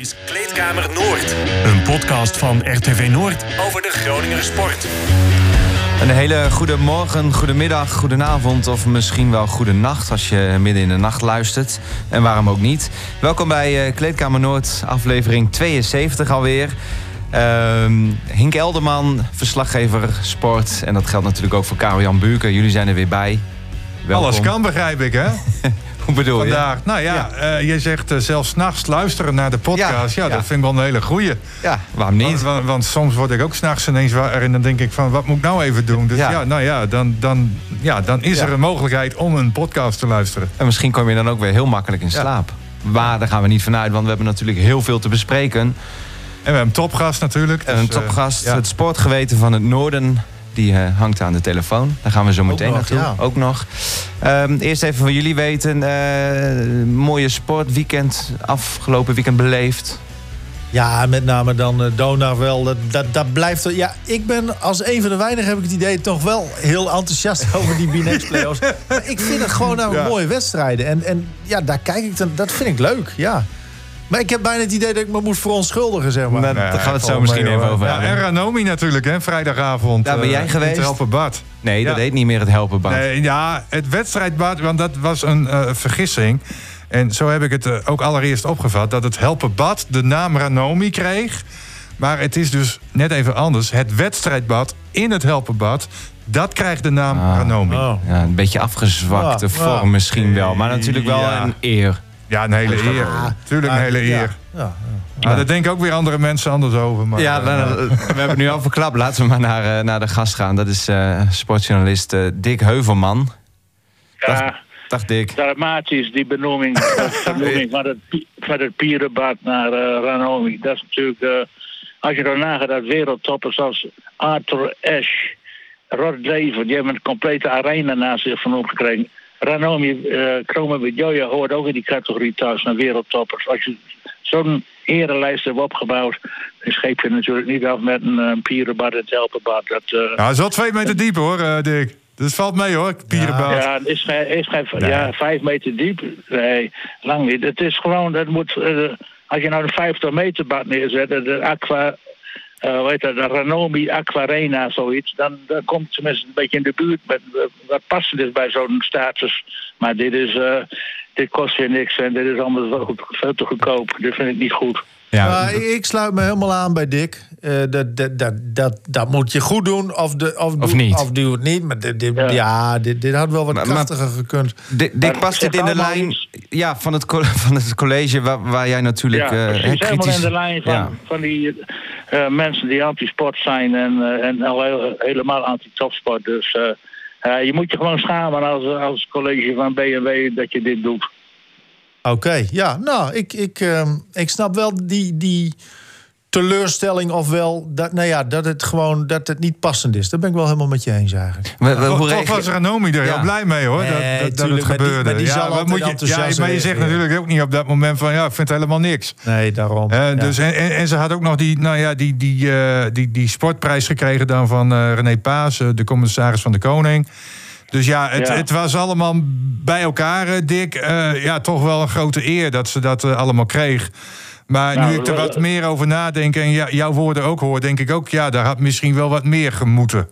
is Kleedkamer Noord. Een podcast van RTV Noord over de Groninger sport. Een hele goede morgen, goedemiddag, goedenavond of misschien wel goede nacht als je midden in de nacht luistert. En waarom ook niet. Welkom bij uh, Kleedkamer Noord, aflevering 72 alweer. Uh, Hink Elderman, verslaggever sport. En dat geldt natuurlijk ook voor Karel-Jan Buurken. Jullie zijn er weer bij. Welkom. Alles kan, begrijp ik, hè? Hoe bedoel Vandaag. Nou ja, ja. Uh, je zegt uh, zelfs nachts luisteren naar de podcast. Ja, ja, dat vind ik wel een hele goeie. Ja, waarom niet? Want, want, soms word ik ook s'nachts ineens waar en dan denk ik van, wat moet ik nou even doen? Dus ja, nou ja, dan, dan, ja, dan is er een mogelijkheid om een podcast te luisteren. En misschien kom je dan ook weer heel makkelijk in slaap. Maar daar gaan we niet vanuit, want we hebben natuurlijk heel veel te bespreken. En we hebben een topgast natuurlijk. Dus, en een topgast, het sportgeweten van het Noorden die uh, hangt aan de telefoon. Daar gaan we zo meteen naartoe. Ja. Ook nog. Um, eerst even van jullie weten. Uh, mooie sportweekend afgelopen weekend beleefd. Ja, met name dan uh, Donar wel. Dat, dat, dat blijft. Ja, ik ben als een van de weinigen heb ik het idee toch wel heel enthousiast over die B-Next playoffs. maar ik vind het gewoon nou ja. mooie wedstrijden. En, en ja, daar kijk ik dan. Dat vind ik leuk. Ja. Maar ik heb bijna het idee dat ik me moet verontschuldigen, zeg maar. Nou, daar gaan we het zo misschien mee, even over ja, En Ranomi natuurlijk, hè, vrijdagavond. Daar ben jij uh, geweest? Het Helpenbad. Nee, ja. dat heet niet meer het Helpenbad. Nee, ja, het wedstrijdbad, want dat was een uh, vergissing. En zo heb ik het uh, ook allereerst opgevat. Dat het Helpenbad de naam Ranomi kreeg. Maar het is dus net even anders. Het wedstrijdbad in het Helpenbad... Dat krijgt de naam ah, Ranomi. Oh. Ja, een beetje afgezwakte ah, vorm ah, misschien wel. Maar natuurlijk wel ja. een eer. Ja, een hele eer. Tuurlijk een hele eer. Ja, ja, daar denken ook weer andere mensen anders over. Maar, ja, uh, we hebben nu al verklapt. Laten we maar naar, uh, naar de gast gaan. Dat is uh, sportjournalist Dick Heuvelman. Ja, dag, dag Dick. Dramatisch, die benoeming, benoeming van, het, van het pierenbad naar Ranomi. Dat is natuurlijk, als je dan nagaat dat wereldtoppers als Arthur Ashe, Rod Laver, die hebben een complete arena naast zich van opgekregen. Ranomi uh, Kromowidjoja hoort ook in die categorie thuis naar wereldtoppers. Als je zo'n erenlijst hebt opgebouwd, dan scheep je natuurlijk niet af met een, een pierenbad en het helpenbad. Dat, uh, ja, is wel twee meter diep hoor, uh, Dick. Dus valt mee hoor, pierenbad. Ja, het is, is geen nee. ja, vijf meter diep. Nee, lang niet. Het is gewoon, dat moet, uh, als je nou een 50 meter bad neerzet, de aqua uh, dat, de Ranomi Aquarena, zoiets. Dan, dan komt tenminste een beetje in de buurt met wat passend is bij zo'n status. Maar dit is, uh, dit kost je niks en dit is allemaal veel te goedkoop. Dit vind ik niet goed. Ja, maar ik sluit me helemaal aan bij Dick. Uh, dat, dat, dat, dat, dat moet je goed doen of, de, of, of doe, niet. Of doe het niet. Maar dit, dit, ja. ja, dit, dit had wel wat maar, krachtiger maar, gekund. Dick, past dit in de lijn ja, van, het, van het college waar, waar jij natuurlijk ja, uh, kritisch... helemaal in de lijn van, ja. van die uh, mensen die anti-sport zijn en, uh, en al helemaal anti-topsport. Dus je moet je gewoon schamen als, als college van BMW dat je dit doet. Oké, ja, nou, ik, ik, uh, ik snap wel die, die teleurstelling ofwel dat, nou ja, dat het gewoon dat het niet passend is. Daar ben ik wel helemaal met je eens eigenlijk. Maar, maar, hoe Toch was Ranomi er ja. heel blij mee hoor, nee, dat, dat, tuurlijk, dat het gebeurde. Die, die ja, wat moet je, ja, maar je zegt natuurlijk ook niet op dat moment van ja, ik vind helemaal niks. Nee, daarom. Uh, ja. dus, en, en, en, ze had ook nog die, nou ja, die, die, uh, die, die sportprijs gekregen dan van uh, René Paas, de commissaris van de Koning. Dus ja het, ja, het, was allemaal bij elkaar, Dick. Uh, ja, toch wel een grote eer dat ze dat uh, allemaal kreeg. Maar nou, nu ik er wat meer over nadenk en ja, jouw woorden ook hoor, denk ik ook, ja, daar had misschien wel wat meer gemoeten.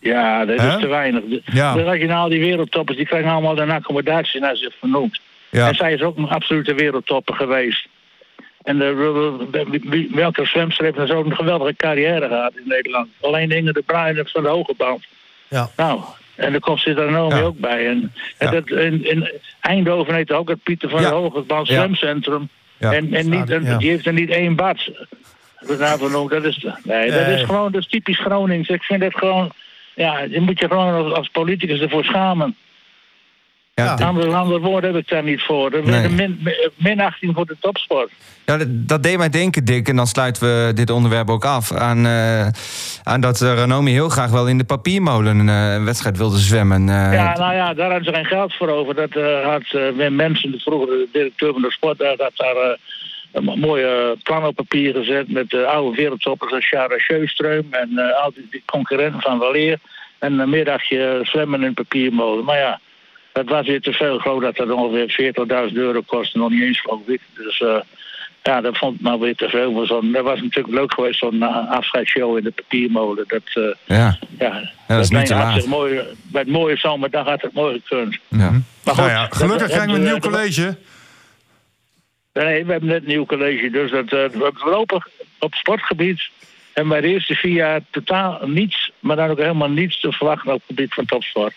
Ja, dat He? is te weinig. De, ja. de regionaal, die wereldtoppers, die krijgen allemaal een accommodatie naar zich vernoemd. Ja. En zij is ook een absolute wereldtopper geweest. En de, welke zwemster heeft nou zo'n geweldige carrière gehad in Nederland? Alleen Inge de Bruin van de hoge band. Ja. Nou, en daar komt Citroën ja. ook bij. En, en ja. dat, in, in, Eindhoven heeft ook het Pieter van ja. de Hogeband Zwemcentrum. Ja. En, en niet, en, die heeft er niet één bad. Dat is, nee, dat is gewoon dat is typisch Gronings. Ik vind het gewoon... Ja, je moet je gewoon als, als politicus ervoor schamen. Ja, de... andere, andere woorden heb ik daar niet voor. Nee. min, minachting voor de topsport. Ja, dat, dat, deed mij denken, Dick. En dan sluiten we dit onderwerp ook af. Aan, uh, aan dat uh, Ranomi heel graag wel in de papiermolen uh, een wedstrijd wilde zwemmen. ja, nou ja, daar hadden ze geen geld voor over. Dat had Wim Mensen, de vroegere directeur van de sport, had daar een mooie plan op papier gezet. Met de oude wereldtoppers als Shara Sjöström en al die, die concurrenten van Waleer. En een middagje zwemmen in papiermolen. Maar ja. Dat was weer te veel. Ik geloof dat dat ongeveer 40.000 euro kostte. Nog niet eens, geloof ik. Dus uh, ja, dat vond ik nou weer te veel. Maar zo'n- dat was natuurlijk leuk geweest, zo'n uh, afscheidsshow in de papiermolen. Dat, eh, Ja, ja, dat is niet te laat. mooi, bij het mooie zomerdag had het mooi gekund. ja. Maar goed, Nou ja, gelukkig dat- krijgen we een nieuw college. Nee, we hebben net een nieuw college. Dus dat, eh, we lopen op sportgebied. En bij de eerste vier jaar totaal niets, maar dan ook helemaal niets te verwachten op het gebied van topsport.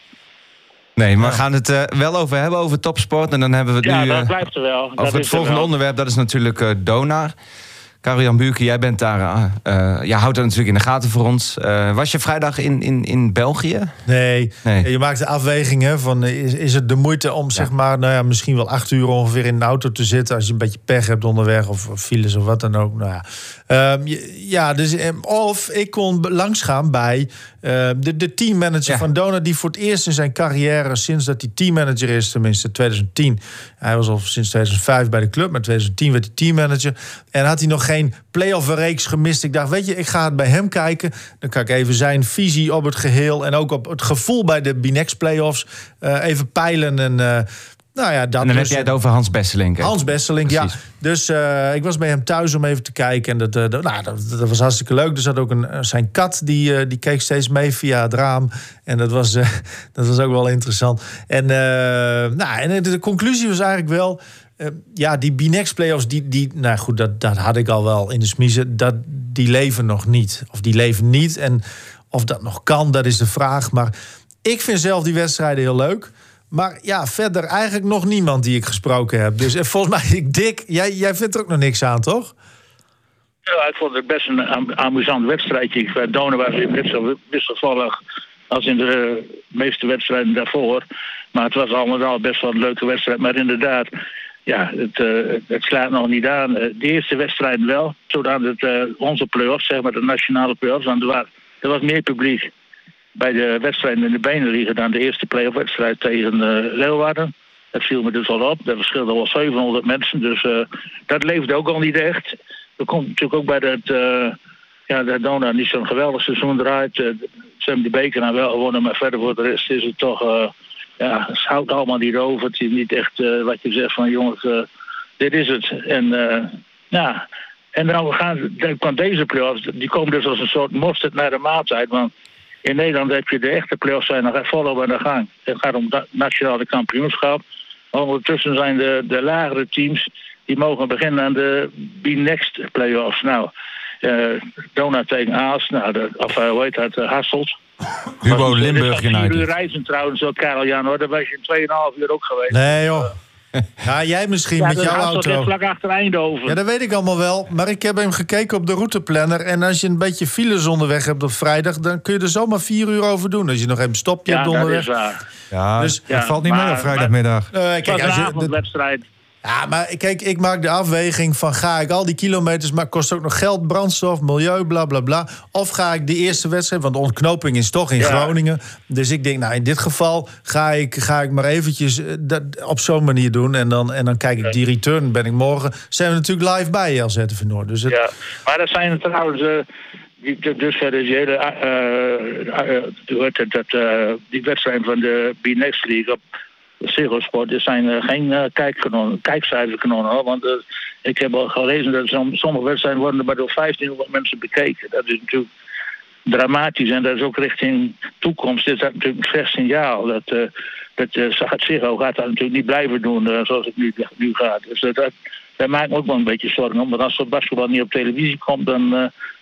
Nee, maar we gaan het eh, wel over hebben, over topsport. En dan hebben we het Ja, nu dat eh, blijft er wel. Over het volgende wel. onderwerp. Dat is natuurlijk eh Donar. Karel-Jan Buurke, jij bent daar, jij houdt dat natuurlijk in de gaten voor ons. Eh, was je vrijdag in, in, in België? Nee. Nee. je maakt de afwegingen van is, is het de moeite om zeg maar, nou ja, misschien wel acht uur ongeveer in de auto te zitten als je een beetje pech hebt onderweg of, of files of wat dan ook. Nou ja, Ehm, ja dus, of ik kon langsgaan bij eh, de, de teammanager Ja. van Dona die voor het eerst in zijn carrière sinds dat hij teammanager is, tenminste 2010. Hij was al sinds 2005 bij de club, maar 2010 werd hij teammanager en had hij nog geen play-off reeks gemist. Ik dacht, weet je, ik ga het bij hem kijken. Dan kan ik even zijn visie op het geheel en ook op het gevoel bij de Binex playoffs eh, even peilen. En, eh, nou ja, dat En dan heb dus- jij het over Hans Besselink. hè? Hans Besselink, ja. Dus eh, ik was bij hem thuis om even te kijken. En dat, eh, dat- nou, dat, dat was hartstikke leuk. Er zat ook een, eh, zijn kat, die, die keek steeds mee via het raam. En dat was, dat was ook wel interessant. En, nou, en de, conclusie was eigenlijk wel... ja, die Binex playoffs, die, die, nou goed, dat, dat had ik al wel in de smiezen. Dat, die leven nog niet. Of die leven niet. En of dat nog kan, dat is de vraag. Maar ik vind zelf die wedstrijden heel leuk. Maar ja, verder eigenlijk nog niemand die ik gesproken heb. Dus eh, volgens mij, Dick, jij, jij vindt er ook nog niks aan, toch? Ja, ik vond het best een am- amusant wedstrijdje. Bij Donen was zo wisselvallig als in de meeste wedstrijden daarvoor. Maar het was allemaal best wel een leuke wedstrijd. Maar inderdaad, ja, het, eh, het slaat nog niet aan. Eh, De eerste wedstrijd wel, zodat het eh, onze play-offs, zeg maar de nationale play-offs, want er er was meer publiek bij de wedstrijden in de benen liggen dan de eerste play-off wedstrijd tegen eh, Leeuwarden. Dat viel me dus al op. Dat verschilde wel 700 mensen. Dus eh, dat leefde ook al niet echt. Er komt natuurlijk ook bij dat. eh ja, dat Dona niet zo'n geweldig seizoen draait. Ze hebben die beker nou wel gewonnen, maar verder voor de rest is het toch. ja, het houdt allemaal niet over. Het is niet echt wat je zegt van jongens, dit is het. En ja. En dan we gaan, dan kwam deze play-offs, die komen dus als een soort mosterd naar de maaltijd. Want in Nederland heb je de echte play-offs zijn nog volop aan de gang. Het gaat om het nationale kampioenschap. Ondertussen zijn de, de lagere teams die mogen beginnen aan de B-Next play-offs. Nou, eh Dona tegen Aas, nou, de, of uh, hoe heet dat, uh, Hasselt. Hugo Limburg United. reizen trouwens, ook Karel Jan hoor. Daar was je in 2,5 uur ook geweest. Nee, joh. Ja, jij misschien ja, met dat jouw auto. vlak achter Eindhoven. Ja, dat weet ik allemaal wel. Maar ik heb hem gekeken op de routeplanner. En als je een beetje files onderweg hebt op vrijdag... dan kun je er zomaar vier uur over doen. Als je nog even stopje ja, hebt dat onderweg. is waar. Ja, Dus- dat ja, valt niet mee maar- op vrijdagmiddag. Eh, Het was kijk, als je, de- avondwedstrijd. Ja, maar kijk, ik maak de afweging van ga ik al die kilometers, maar kost ook nog geld, brandstof, milieu, bla bla bla. Of ga ik de eerste wedstrijd, want de ontknoping is toch in Ja. Groningen. Dus ik denk, nou in dit geval ga ik, ga ik maar eventjes eh, dat op zo'n manier doen. En dan, en dan kijk ik die return, ben ik morgen. Zijn we natuurlijk live bij je als ZTV Noord. Dus het, Ja, maar dat zijn trouwens. eh die, dus verder is die hele. eh, eh, dat, eh, die wedstrijd van de B-Next League op Sport. Er zijn eh, geen eh, kijkkanonnen- kijkcijferkanonnen. Want eh, ik heb al gelezen dat som- sommige wedstrijden worden maar door 1500 mensen bekeken. Dat is natuurlijk dramatisch. En dat is ook richting toekomst. Is dat natuurlijk een slecht signaal. Dat, dat eh, gaat dat natuurlijk niet blijven doen zoals het nu, nu gaat. Dus dat, dat, daar ook wel een beetje zorgen om. Want als het basketbal niet op televisie komt, dan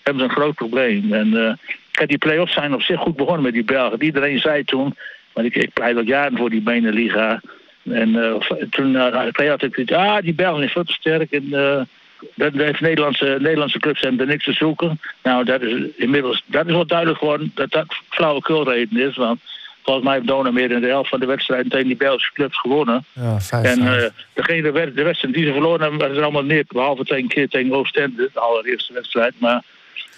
hebben ze een groot probleem. En kijk, die play-offs zijn op zich goed begonnen met die Belgen. Iedereen zei toen, want ik, ik pleit al jaren voor die Beneliga. En eh, toen uh, had ik het, ah, die Belgen zijn veel te sterk. En eh, dat dat heeft Nederlandse, Nederlandse clubs hebben er niks te zoeken. Nou, dat is inmiddels dat is wel duidelijk geworden dat dat flauwekulreden is. Want volgens mij heeft Dona meer dan de helft van de wedstrijden tegen die Belgische clubs gewonnen. ja, vijf, En eh degene, wed- de wedstrijd die ze verloren hebben, waren er allemaal neer. Behalve tegen een keer tegen Oostende, de allereerste wedstrijd. Maar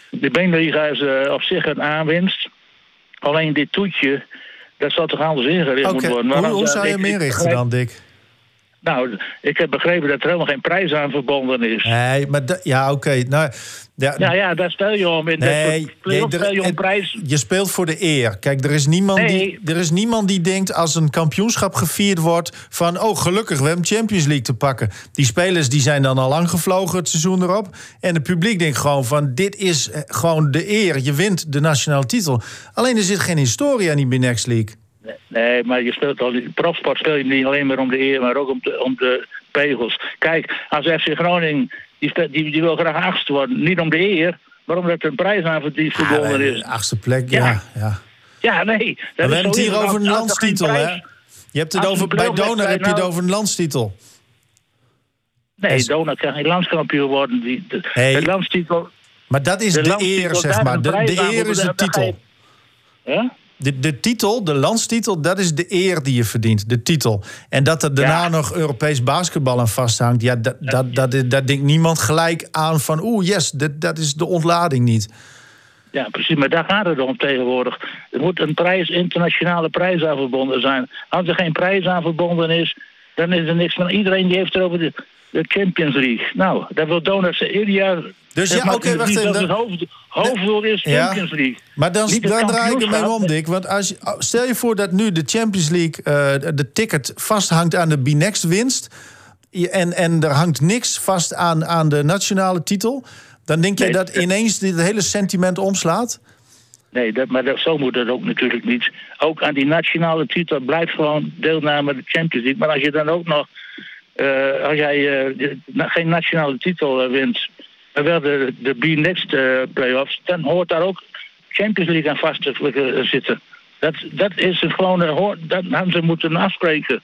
de Beneliga is eh, op zich een aanwinst. Alleen dit toetje, dat zal toch anders ingericht Oké, moeten worden. hoe, hoe zou je hem inrichten dan, Dick? Nou, ik heb begrepen dat er helemaal geen prijs aan verbonden is. Nee, maar ja, oké. Nou, ja, ja, ja, daar speel je om. In nee, nee je om prijs. Je speelt voor de eer. Kijk, er is, niemand die, er is niemand die denkt als een kampioenschap gevierd wordt... van, oh, gelukkig, we hebben Champions League te pakken. Die spelers die zijn dan al lang gevlogen het seizoen erop. En het publiek denkt gewoon van, dit is eh, gewoon de eer. Je wint de nationale titel. Alleen er zit geen historie aan die Binex League. Nee, maar je speelt al, profsport speel je niet alleen maar om de eer, maar ook om de, om de pegels. Kijk, als FC Groningen, die, die, die wil graag achtste worden. Niet om de eer, maar omdat er een prijs aan die verbonden is. Achtste plek, ja. Ja, ja. nee. we hebben het hier over een landstitel, hè? Je hebt het over, bij Donar heb je het nou- over een landstitel. Nee, Donar kan geen landskampioen worden. Die, de, de landstitel... Maar dat is de, eer, zeg maar. De, de eer is de titel. Ja? De, de titel, de landstitel, dat is de eer die je verdient. De titel. En dat er daarna nog Europees basketbal aan vasthangt... Ja, dat, dat, dat, dat, denkt niemand gelijk aan van... oeh, yes, dat, dat is de ontlading niet. Ja, precies, maar daar gaat het om tegenwoordig. Er moet een prijs, internationale prijs aan verbonden zijn. Als er geen prijs aan verbonden is, dan is er niks van. Iedereen die heeft er over de, Champions League. Nou, dat wil Donuts ieder jaar dus ja, oké, okay, wacht even. Het hoofd, hoofddoel is Champions League. Maar dan, dan draai ik ermee om, Dick. Want als, stel je voor dat nu de Champions League... Uh, de ticket vasthangt aan de Binext winst... En, en er hangt niks vast aan, aan de nationale titel... dan denk je dat ineens dit hele sentiment omslaat? Nee, dat, maar dat, zo moet het ook natuurlijk niet. Ook aan die nationale titel blijft gewoon deelname de Champions League. Maar als je dan ook nog... Uh, als jij uh, geen nationale titel wint wel de, de B-Next playoffs, dan hoort daar ook Champions League aan vast te zitten. Dat, dat is een gewone, dat hadden ze moeten afspreken.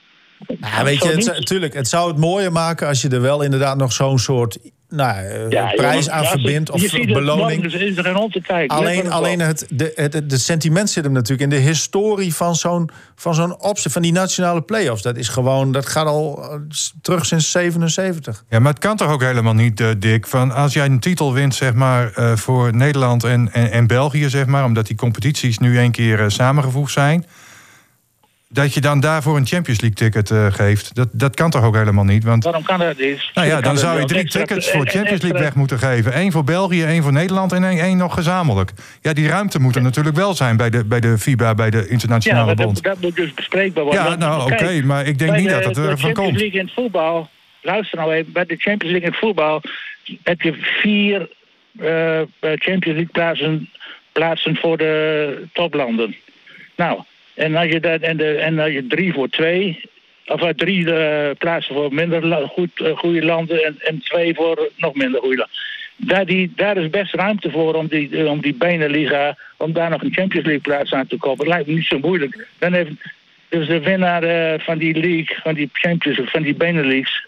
Ja, weet je, het, natuurlijk, het zou het mooier maken als je er wel inderdaad nog zo'n soort nou, eh, prijs aan verbindt of je beloning. Het, dus is er om te kijken. Alleen, alleen het, de, het, de sentiment zit hem natuurlijk in de historie van zo'n van zo'n opzet van die nationale play-offs. Dat is gewoon, dat gaat al eh, terug sinds 77. Ja, maar het kan toch ook helemaal niet, uh, Dick. Van als jij een titel wint, zeg maar, voor Nederland en, en, en België, zeg maar, omdat die competities nu een keer samengevoegd zijn dat je dan daarvoor een Champions League ticket uh, geeft. Dat, dat kan toch ook helemaal niet? Want, Waarom kan dat niet? Nou ja, dan zou je drie tickets voor Champions League weg moeten geven. Eén voor België, één voor Nederland en één, nog gezamenlijk. Ja, die ruimte moet er natuurlijk wel zijn bij de, bij de FIBA, bij de Internationale ja, Bond. Dat, dat, moet dus bespreekbaar worden. Ja, nou oké, maar ik denk niet dat het ervan komt. Bij de Champions League in het voetbal, luister nou even, bij de Champions League in het voetbal heb je vier uh, Champions League plaatsen, plaatsen voor de toplanden. Nou, en als je, dat, en, de, en als je drie voor twee, of drie uh, plaatsen voor minder goed, uh, goede landen en, en twee voor nog minder goede landen. Daar, die, daar is best ruimte voor om die, om die Beneliga, om daar nog een Champions League plaats aan te kopen. Het lijkt me niet zo moeilijk. Dan heeft dus de winnaar van die league, van die Champions, van die Benelux,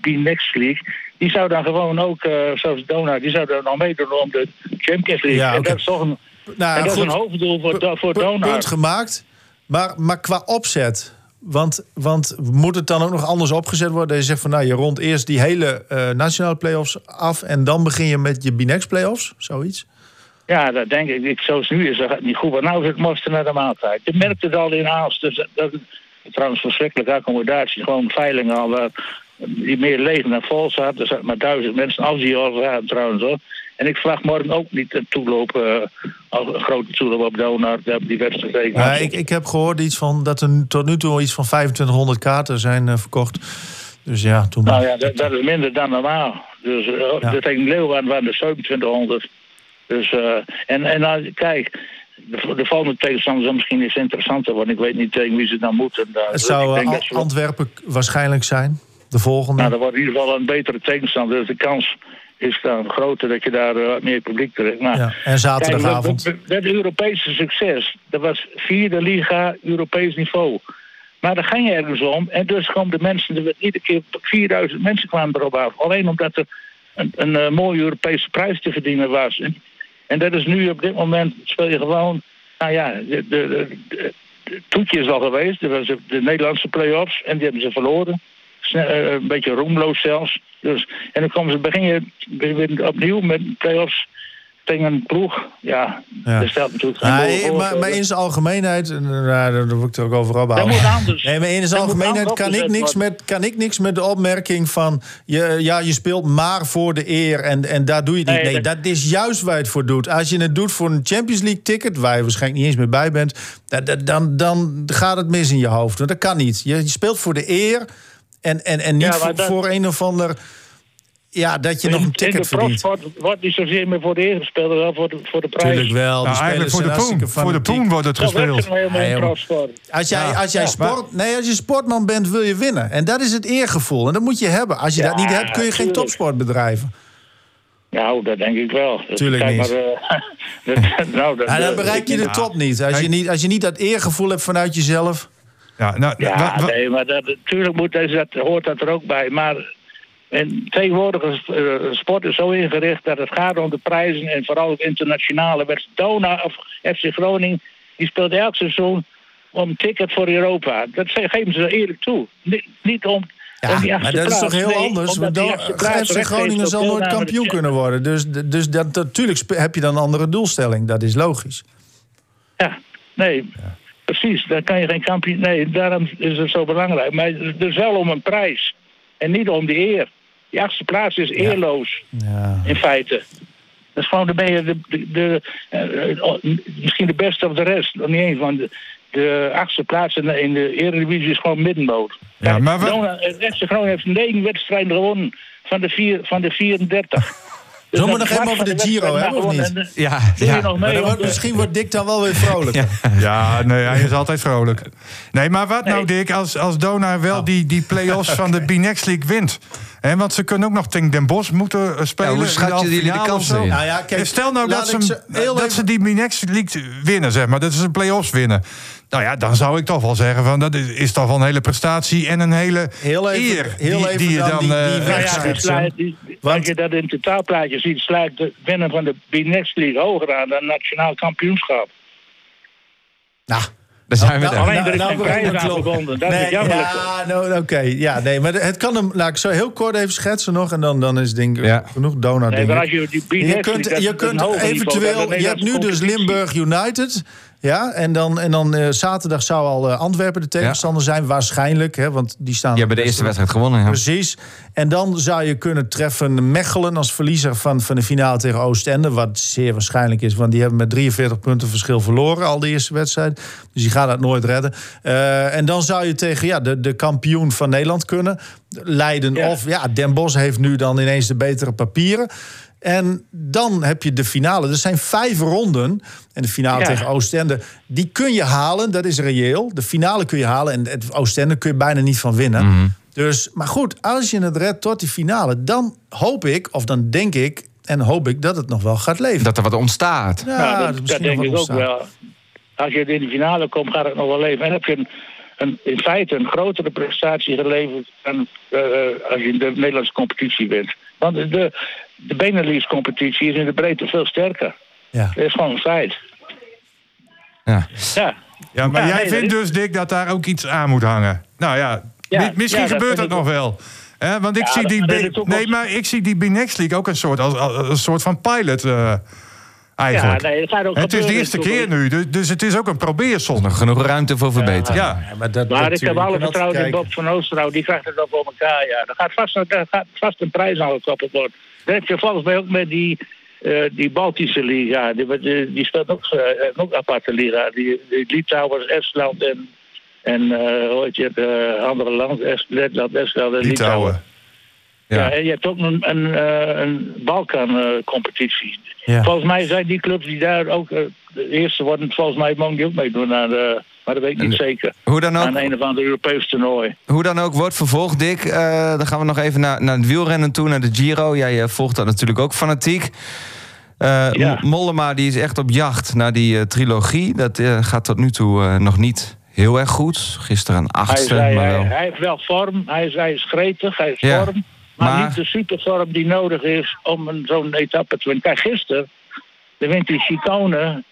die Next League, die zou dan gewoon ook, zoals Dona, die zou dan nog meedoen om de Champions League. Ja, okay. En dat is toch een, nou, dat is een hoofddoel voor, voor Donar. Punt gemaakt. Maar, maar qua opzet, want, want moet het dan ook nog anders opgezet worden? Je zegt van nou, je rond eerst die hele uh, nationale play-offs af en dan begin je met je Binex play-offs, zoiets? Ja, dat denk ik. ik zoals nu is dat niet goed. Maar nou is het moesten naar de maaltijd. Je merkt het al in Aalst. Dus dat, trouwens verschrikkelijke accommodatie. Gewoon veilingen al waar die meer leeg dan vol zat. Er zaten maar duizend mensen. Als die al trouwens hoor. En ik vraag morgen ook niet een toeloop, uh, een grote toeloop op Donar, die wedstrijd. Ja, ik, ik heb gehoord iets van, dat er tot nu toe iets van 2500 kaarten zijn uh, verkocht. Dus ja, toen... Nou ja, dat, dat is minder dan normaal. Dus uh, ja. de tegen Leeuwarden waren er 2700. Dus, uh, en, en nou, kijk, de, de volgende tegenstander zal misschien eens interessanter worden. Ik weet niet tegen wie ze dan moeten. Het zou Antwerpen waarschijnlijk zijn, de volgende. Nou, dat wordt in ieder geval een betere tegenstander. Dus de kans is dan groter dat je daar uh, meer publiek terecht. Nou, ja, en zaterdagavond. Kijk, dat Europese succes, dat was vierde liga Europees niveau. Maar daar ging je ergens om. En dus kwamen de mensen, er iedere keer 4000 mensen kwamen erop af. Alleen omdat er een, een, een mooie Europese prijs te verdienen was. En, en, dat is nu op dit moment, speel je gewoon, nou ja, de, de, de, de toetje is al geweest. Dat was de Nederlandse play-offs en die hebben ze verloren. Eh, een beetje roemloos zelfs. Dus, en dan komen ze, begin je opnieuw met play-offs. tegen een ploeg, ja, Ja. er stelt natuurlijk geen Nee, voor. maar, maar in zijn algemeenheid, en, nou, daar wil ik het ook over Dat ophouden. moet anders. Nee, maar in zijn Dat algemeenheid kan ik, niks worden. met, kan ik niks met de opmerking van... Je, ja, je speelt maar voor de eer en, en daar doe je het niet. Nee, Nee, dat- dat is juist waar je het voor doet. Als je het doet voor een Champions League ticket... waar je waarschijnlijk niet eens meer bij bent... dat- dat- dan, dan gaat het mis in je hoofd. Want dat kan niet. Je, je speelt voor de eer en, en, en niet Ja, voor, dat- voor een of ander... Ja, dat je nog een in ticket de verdient. profsport wordt niet zozeer meer voor de eer gespeeld, maar wel voor de, voor de prijs. Tuurlijk wel. Nou, die eigenlijk voor de poen. Voor de poen wordt het gespeeld. Ja. Als jij, als, jij Ja, sport, nee, als je sportman bent, wil je winnen. En dat is het eergevoel. En dat moet je hebben. Als je dat niet hebt, kun je geen topsport bedrijven. Nou, dat denk ik wel. Tuurlijk Kijk niet. Maar, eh, dat- nou, dat, Ja, dan bereik je de top niet. Als je niet. als je niet dat eergevoel hebt vanuit jezelf. Ja, nou, Ja, wa- wa- nee, maar dat, natuurlijk moet, dat, dat, hoort dat er ook bij. Maar en tegenwoordig is eh, sport is zo ingericht dat het gaat om de prijzen en vooral het internationale. Werd Dona of FC Groningen, die speelt elk seizoen om een ticket voor Europa. Dat geven ze eerlijk toe. Niet, niet om, Ja, om die maar dat is toch heel Nee, anders? Want FC Groningen zal nooit kampioen de kunnen worden. Dus, dus dat, natuurlijk heb je dan een andere doelstelling. Dat is logisch. Ja, nee, precies. Dan kan je geen kampioen. Nee, daarom is het zo belangrijk. Maar het is wel om een prijs. En niet om de eer. Die achtste plaats is eerloos, Ja. in feite. Dat is gewoon, dan ben je de, de, de, eh, misschien de beste of de rest. Nog niet eens, want de, de achtste plaats in de, in de Eredivisie is gewoon middenmoot. Ja, maar we- Groningen heeft negen wedstrijden gewonnen van de, vier, van de 34. Dus Zullen we nog even over de Giro hebben, of niet? Eh, Ja, nog mee wordt, misschien wordt Dick dan wel weer vrolijk. Ja, nee, hij is altijd vrolijk. Nee, maar wat nou. Dick, als, als Dona Oh. wel die, die play-offs van de B-Next League wint? Hè, want ze kunnen ook nog tegen Den Bosch moeten eh, spelen. Ja, hoe schatten halve jullie de finale of kansen in? Nou ja, kijk, En Stel nou dat, ze, dat even- ze die B-Next League winnen, zeg maar. Dat ze de play-offs winnen. Nou ja, dan zou ik toch wel zeggen van dat is, is toch wel een hele prestatie en een hele Heel even- eer heel die, even die je dan dan... die- die eh, Nou ja, die Want- als je dat in het totaalplaatje ziet, sluit de winnen van de B-Next League hoger aan dan nationaal kampioenschap. Nou, Daar zijn we nou, er is nou, geen nou, prijs nou, aan klopt. verbonden. Dat is Nee, jammerlijke. Ja, nou, oké. Ja, nee, maar het kan hem. Laat ik zo heel kort even schetsen nog. En dan, dan is Ja. genoeg. Nee, denk maar ik. als je die B-Next Je kunt, je kunt eventueel. Je hebt nu dus. Limburg United. Ja, en dan, en dan eh, zaterdag zou al eh, Antwerpen de tegenstander zijn, waarschijnlijk. Hè, want die staan. Die hebben de eerste wedstrijd gewonnen. Ja. Precies. En dan zou je kunnen treffen Mechelen als verliezer van, van de finale tegen Oostende. Wat zeer waarschijnlijk is, want die hebben met 43 punten verschil verloren al de eerste wedstrijd. Dus die gaat dat nooit redden. Eh, en dan zou je tegen ja, de, de kampioen van Nederland kunnen. Leiden Ja. of ja, Den Bosch heeft nu dan ineens de betere papieren. En dan heb je de finale. Er zijn vijf ronden. En de finale Ja. tegen Oostende, die kun je halen. Dat is reëel. De finale kun je halen. En het Oostende kun je bijna niet van winnen. Mhm. Dus, maar goed, als je het redt tot die finale, dan hoop ik, of dan denk ik en hoop ik dat het nog wel gaat leven. Dat er wat ontstaat. ja, Nou, dat denk ik ook ontstaan. wel. Als je in de finale komt, gaat het nog wel leven. En heb je een, een, in feite een grotere prestatie geleverd dan eh, als je in de Nederlandse competitie bent. Want de, de Benelux-competitie is in de breedte veel sterker. Ja. Dat is gewoon een feit. Ja. Ja. Ja, maar Ja, jij nee, vindt dus, Dick, dat daar ook iets aan moet hangen. Nou ja, Ja, mi- misschien ja, dat gebeurt dat nog wel. Hè, want ik Ja, zie die, B- nee, maar ik zie die B-Next League ook een soort, als, als- een soort van pilot eh, Ja, eigenlijk. nee, dat gaat ook het is de eerste keer nu, dus, dus het is ook een probeersel. Nog genoeg ruimte voor verbetering. Ja, Ja, maar dat, Maar ik heb alle vertrouwen in Bob van Oosterhout. Die krijgt het ook voor elkaar. Ja. Er, gaat vast, er gaat vast een prijs aan gekoppeld worden. Dat heb je volgens mij ook met die, eh, die Baltische Liga. Die, die, die speelt ook, eh, ook een aparte liga. Die, die Litouwers, Estland en, en eh, hoe heet je het, eh, andere land. Est, Letland, Estland en Litouwen. Ja. Ja. en je hebt ook een, een, eh, een Balkan-competitie. Ja. Volgens mij zijn die clubs die daar ook eh, de eerste worden, volgens mij mogen die ook meedoen aan de, maar dat weet ik niet zeker. Hoe dan ook, Aan een of ander Europees toernooi. hoe dan ook wordt vervolgd, Dick. eh, dan gaan we nog even naar, naar het wielrennen toe, naar de Giro. Jij eh, volgt dat natuurlijk ook fanatiek. Eh, Ja. Mollema die is echt op jacht naar die trilogie. Dat gaat tot nu toe nog niet heel erg goed. Gisteren een Hij, achtste, zei, maar hij, wel. hij heeft wel vorm, hij is, hij is gretig, hij is Ja, vorm. Maar, maar- niet de supervorm die nodig is om een- zo'n etappe te winnen. Kijk, gisteren, de wint die Chicone.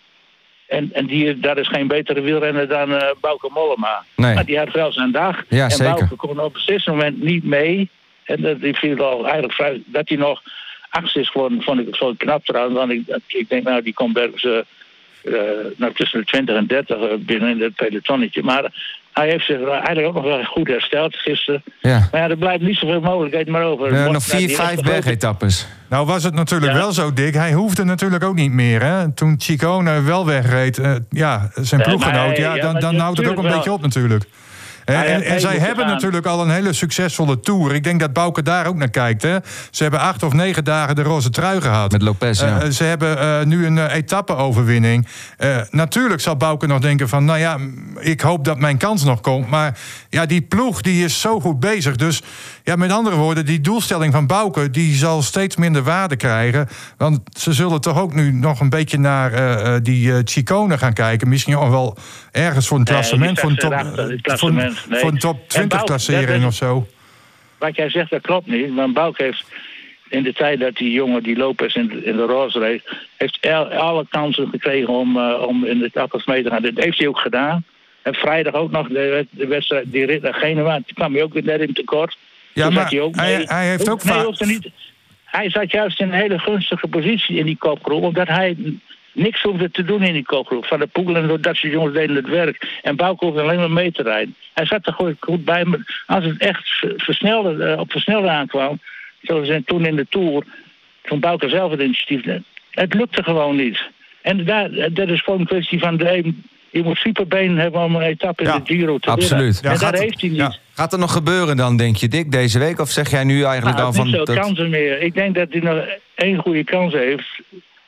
En, en die, daar is geen betere wielrenner dan eh Bauke Mollema. Nee. Maar die had wel zijn dag. Ja, en zeker. Bauke kon op een beslissend moment niet mee. En dat, die viel al eigenlijk vrij, dat hij nog achtste is geworden, vond ik het zo knap trouwens. Want ik, ik denk, nou, die komt ergens uh, nou, tussen de 20 en 30 binnen in het pelotonnetje. Maar hij heeft zich eigenlijk ook nog wel goed hersteld gisteren. Ja. Maar ja, er blijft niet zoveel mogelijkheden meer over. Ja, nog vier, vijf bergetappes. Nou was het natuurlijk wel zo, dik. Hij hoefde natuurlijk ook niet meer. Hè? Toen Chicone wel wegreed, uh, ja, zijn ploeggenoot... Ja, dan, dan houdt het ook een beetje op natuurlijk. En, en, zij hebben natuurlijk al een hele succesvolle tour. Ik denk dat Bouke daar ook naar kijkt. Hè? Ze hebben acht of negen dagen de roze trui gehad. Met Lopez, ja. Uh, ze hebben uh, nu een uh, etappe-overwinning. natuurlijk zal Bouke nog denken van... nou ja, ik hoop dat mijn kans nog komt. Maar ja, die ploeg die is zo goed bezig. Dus ja, met andere woorden, die doelstelling van Bouke... die zal steeds minder waarde krijgen. Want ze zullen toch ook nu nog een beetje naar die uh, Chicone gaan kijken. Misschien nog wel ergens voor een klassement. voor, een top, voor, nee. voor een top 20 klassering of zo. Wat jij zegt, dat klopt niet. Want Bouke heeft in de tijd dat die jongen die Lopez in de, in de roze reed... heeft alle kansen gekregen om, uh, om in de etappes mee te gaan. Dat heeft hij ook gedaan. En vrijdag ook nog de, de wedstrijd, die rit naar Genua. Toen kwam hij ook weer net in tekort. Ja, maar hij, ook hij, hij, heeft ook... Nee, niet, hij zat juist in een hele gunstige positie in die kopgroep... omdat hij niks hoefde te doen in die kopgroep. Van de Poel en dat soort jongens deden het werk. En Bouke hoefde alleen maar mee te rijden. Hij zat er goed bij. Maar als het echt versnelde, uh, op versnelden aankwam... zoals ze toen in de Tour... van Bouke zelf het initiatief... het lukte gewoon niet. En daar, dat is gewoon een kwestie van... De, je moet superbeen hebben om een etappe in de Giro te absoluut. winnen. en dat heeft hij niet. Gaat er nog gebeuren dan, denk je, Dick, deze week? Of zeg jij nu eigenlijk nou, al van... niet veel kansen meer. Ik denk dat hij nog één goede kans heeft.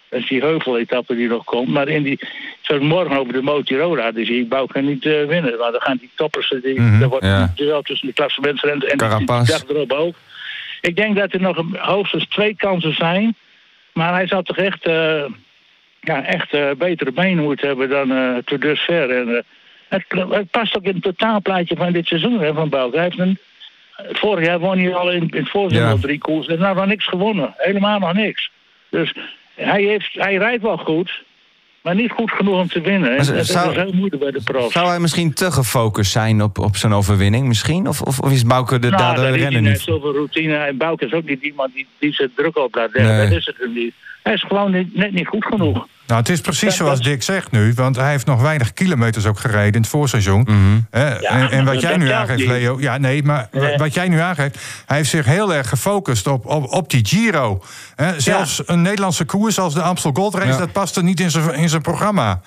Dat is die heuveletappe die nog komt. Maar in die, zoals morgen over de Motirola, dus ik bouw kan niet uh, winnen. Maar dan gaan die toppers, die, mm -hmm, er wordt ja. duel tussen de klassementsrenners en Carapaz. die dag erop ook. Ik denk dat er nog hoogstens twee kansen zijn. Maar hij zou toch echt, uh, ja, echt uh, betere benen moeten hebben dan uh, tot dusver. En, het, het, past ook in het totaalplaatje van dit seizoen hè, van Bouke. Hij heeft een, vorig jaar won hij al in, in het voorseizoen ja. al drie koers. En nou nog niks gewonnen. Helemaal nog niks. Dus hij, heeft, hij rijdt wel goed, maar niet goed genoeg om te winnen. Maar, dat zou, is heel moeilijk bij de profs. Zou hij misschien te gefocust zijn op, op zijn overwinning misschien? Of, of, of is Bouke de, nou, de renner niet? Hij heeft zoveel routine. En Bouke is ook niet iemand die, die zijn druk op laat leggen. Nee. Dat is het niet. Hij is gewoon niet, net niet goed genoeg. Nou, het is precies zoals Dick zegt nu, want hij heeft nog weinig kilometers ook gereden in het voorseizoen. Mm -hmm. eh, ja, en, en, wat jij nu aangeeft, Leo, ja, nee, maar nee. wat jij nu aangeeft, hij heeft zich heel erg gefocust op, op, op die Giro. Eh, zelfs ja. een Nederlandse koers als de Amstel Gold Race, ja. dat paste niet in zijn, in zijn programma.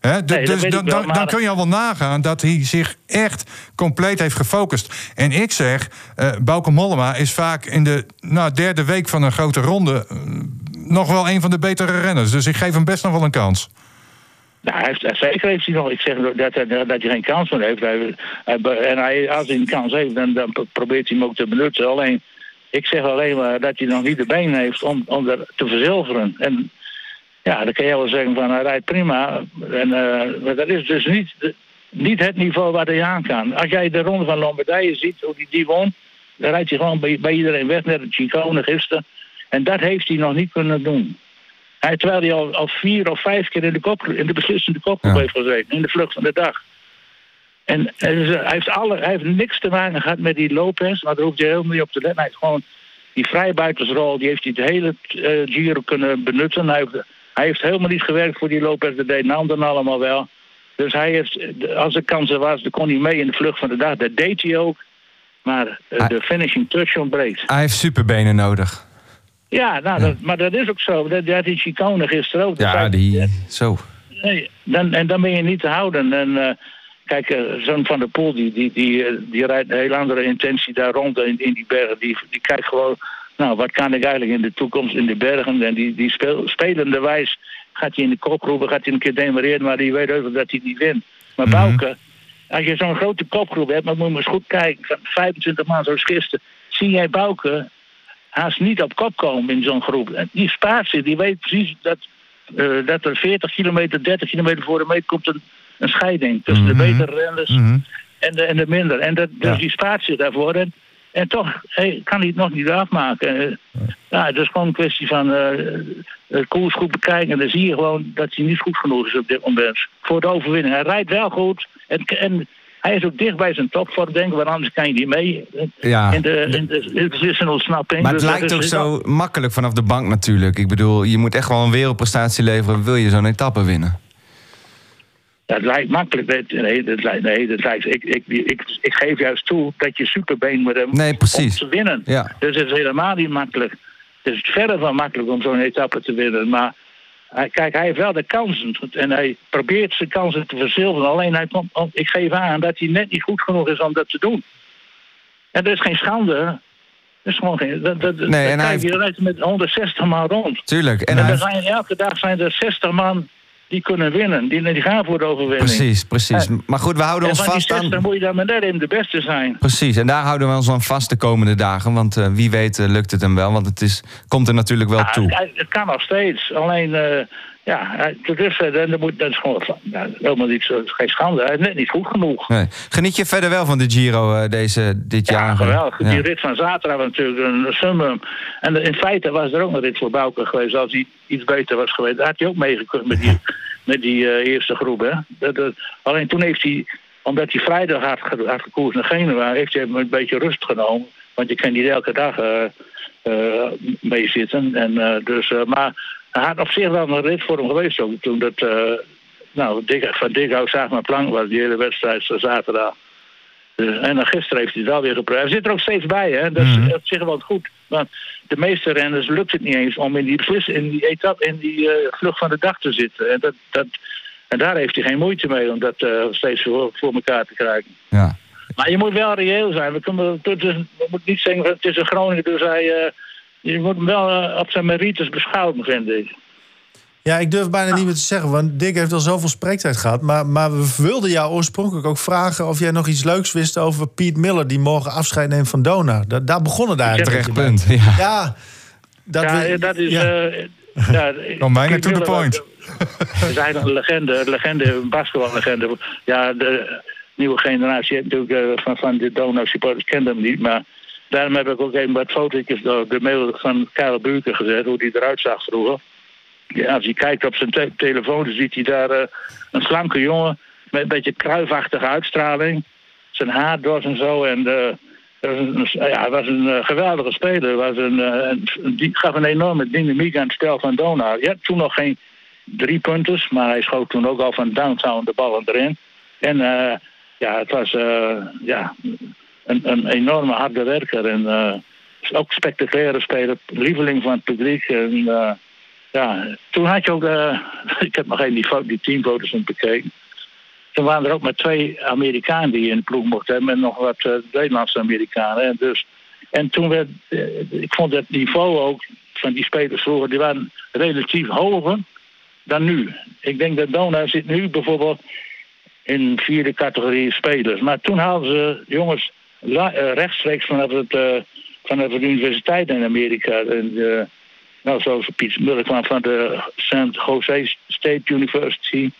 He, nee, dus dan, dan, dan, kun je al wel nagaan dat hij zich echt compleet heeft gefocust. En ik zeg, uh, Bauke Mollema is vaak in de nou, derde week van een grote ronde... Nog wel een van de betere renners. Dus ik geef hem best nog wel een kans. Nou, hij heeft, zeker heeft hij nog. Ik zeg dat, dat, hij geen kans meer heeft. Hij, en hij, als hij een kans heeft, dan, dan probeert hij hem ook te benutten. Alleen, ik zeg alleen maar dat hij nog niet de benen heeft om, om er te verzilveren. En ja, dan kan je wel zeggen van hij rijdt prima. En, uh, maar dat is dus niet, niet het niveau waar hij aan kan. Als jij de ronde van Lombardije ziet, hoe hij die won, dan rijdt hij gewoon bij, bij iedereen weg, net een Chicone gisteren. En dat heeft hij nog niet kunnen doen. Hij, terwijl hij al, al vier of vijf keer in de, kop, in de beslissende kopgroep ja. heeft gezeten, in de vlucht van de dag. En hij heeft, alle, hij heeft niks te maken gehad met die Lopez, maar daar hoeft hij helemaal niet op te letten. Hij heeft gewoon die vrijbuitersrol, die heeft hij het hele uh, Giro kunnen benutten. Hij heeft, hij heeft helemaal niet gewerkt voor die Lopez, dat deden anderen allemaal wel. Dus hij heeft, als er kansen was, dan kon hij mee in de vlucht van de dag. Dat deed hij ook. Maar uh, hij, de finishing touch ontbreekt. Hij heeft superbenen nodig. Ja, nou, ja. Dat, maar dat is ook zo. Dat, dat is Chicone gisteren ook. Ja, die, ja. zo. Nee, dan, en dan ben je niet te houden. En uh, kijk, uh, zo'n Van der Poel, die, die, die, die rijdt een heel andere intentie daar rond in, in die bergen. Die, die kijkt gewoon, nou, wat kan ik eigenlijk in de toekomst in de bergen? En die, die speel, spelende wijs gaat hij in de kopgroepen, gaat hij een keer demareren, maar die weet ook dat hij niet wint. Maar mm -hmm. Bouke, als je zo'n grote kopgroep hebt, maar moet je eens goed kijken, van 25 maanden zoals gisteren, zie jij Bouke haast niet op kop komen in zo'n groep. Die spaart zich, die weet precies dat, uh, dat er 40 kilometer, 30 kilometer voor de meet komt een, een scheiding tussen mm -hmm. de betere renners mm -hmm. en, de, en de minder. En dat, dus ja. die spaart zich daarvoor. En, en toch hey, kan hij het nog niet afmaken. Uh, ja, het is gewoon een kwestie van uh, koers goed bekijken. En dan zie je gewoon dat hij niet goed genoeg is op dit moment. Voor de overwinning. Hij rijdt wel goed. En, en hij is ook dicht bij zijn topvorm, denk ik, want anders kan je niet mee. Ja. In de, in de, het is een ontsnapping. Maar het Dus dat lijkt ook is- zo makkelijk vanaf de bank natuurlijk. Ik bedoel, je moet echt wel een wereldprestatie leveren... wil je zo'n etappe winnen. Het lijkt makkelijk. Nee, dat lijkt, nee dat lijkt, ik, ik, ik, ik geef juist toe dat je superbeen moet hebben Nee, precies. om te winnen. Ja. Dus het is helemaal niet makkelijk. Het is verre van makkelijk om zo'n etappe te winnen. Maar hij, kijk, hij heeft wel de kansen. En hij probeert zijn kansen te verzilveren. Alleen hij komt, ik geef aan dat hij net niet goed genoeg is om dat te doen. En dat is geen schande. Dat is gewoon geen. Dat, dat, Nee, dat- en hij kijk, heeft- je rijdt met 160 man rond. Tuurlijk. En En, hij er heeft- zijn, elke dag zijn er 60 man die kunnen winnen. Die, die gaan voor de overwinning. Precies, precies. Maar goed, we houden En ons vast 60 aan... moet je dan maar net even de beste zijn. Precies, en daar houden we ons aan vast de komende dagen. Want eh, wie weet eh, lukt het hem wel. Want het is, komt er natuurlijk wel Ja, toe. het, het kan nog steeds. Alleen, eh, ja, hij- tot dusver, dan moet, dat is gewoon ja, helemaal niet zo, geen schande. Hij is net niet goed genoeg. Nee. Geniet je verder wel van de Giro eh, deze, dit Ja, jaar? geweldig. Ja. Die rit van zaterdag was natuurlijk een summum. En in feite was er ook een rit voor Bouke geweest. Als hij iets beter was geweest, had hij ook meegekund met die, met die eh, eerste groep. Hè. Dat, dat- alleen toen heeft hij, omdat hij vrijdag had, had gekoerd naar Genua, heeft hij een beetje rust genomen. Want je kan niet elke dag eh eh, meezitten. En, eh, dus, eh, maar hij had op zich wel een rit voor hem geweest ook. Toen dat, eh, nou, van Dikhout zag maar plank was die hele wedstrijd zaterdag. Dus, en dan gisteren heeft hij het wel weer geprobeerd. Hij zit er ook steeds bij, hè? Dat is op zich wel goed. Want de meeste renners lukt het niet eens om in die, beslis, in die etappe, in die eh, vlucht van de dag te zitten. En, dat, dat, en daar heeft hij geen moeite mee om dat eh, steeds voor, voor elkaar te krijgen. Ja. Maar je moet wel reëel zijn. We, kunnen, we moeten niet zeggen, het is een Groningen, dus hij, eh, je moet hem wel eh, op zijn merites beschouwen, vind ik. Ja, ik durf bijna niet meer te zeggen, want Dick heeft al zoveel spreektijd gehad. Maar, maar we wilden jou oorspronkelijk ook vragen of jij nog iets leuks wist over Piet Miller, die morgen afscheid neemt van Dona. Da- daar begon het eigenlijk. Terecht een beetje punt. Ja. Ja, dat, ja, we- dat is. ja. eh, ja, Kom bijna to the point. Dat is eigenlijk een legende, een legende, een basketballegende. Ja, de nieuwe generatie heeft natuurlijk eh, van, van de Donau supporters kent hem niet. Maar daarom heb ik ook even wat fotootjes door de mail van Karel Buurken gezet, hoe die eruit zag vroeger. Ja, als hij kijkt op zijn te- telefoon, dan ziet hij daar eh, een slanke jongen met een beetje kruifachtige uitstraling. Zijn haar door en zo. En eh, een, hij was een eh, geweldige speler. Was een, die gaf een enorme dynamiek aan het spel van Donau. Ja, toen nog geen drie punters, maar hij schoot toen ook al van downtown de ballen erin. En ja, het was ja, een, een enorme harde werker. En eh, ook spectaculaire speler, lieveling van het publiek. En, eh, ja, toen had je ook, eh, ik heb nog even die, die teamfoto's bekeken. Toen waren er ook maar twee Amerikanen die in de ploeg mochten hebben en nog wat Nederlandse Amerikanen. En, dus, en toen werd, ik vond het niveau ook van die spelers vroeger, die waren relatief hoger dan nu. Ik denk dat Dona zit nu bijvoorbeeld in vierde categorie spelers. Maar toen haalden ze jongens rechtstreeks vanaf, het, eh, vanaf de universiteit in Amerika. En, eh, nou, zoals Piet Muller kwam van de St. Jose State University.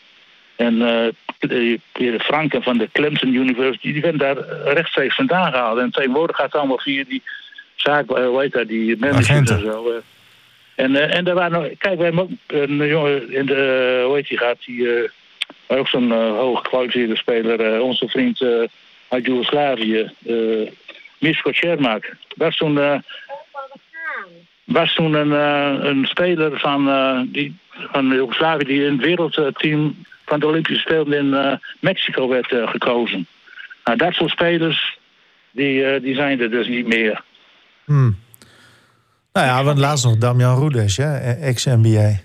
En eh de- de Franken van de Clemson University, die werden daar rechtstreeks vandaan gehaald. En tegenwoordig gaat het allemaal via die zaak, eh, hoe heet dat, die managers en zo. eh. En, eh, en daar waren nog, kijk, we hebben ook een jongen in de, hoe heet die gaat, die, eh, ook zo'n uh, hooggekwalificeerde speler, eh, onze vriend eh, uit Joegoslavië, uh, Misko Cermak. Was toen, eh, was toen een, eh, een speler van, eh, die, van Joegoslavië die in het wereldteam van de Olympische Spelen in eh, Mexico werd eh, gekozen. Nou, dat soort spelers, die, eh, die zijn er dus niet meer. Hmm. Nou ja, want laatst nog Damian hè? ex-NBA.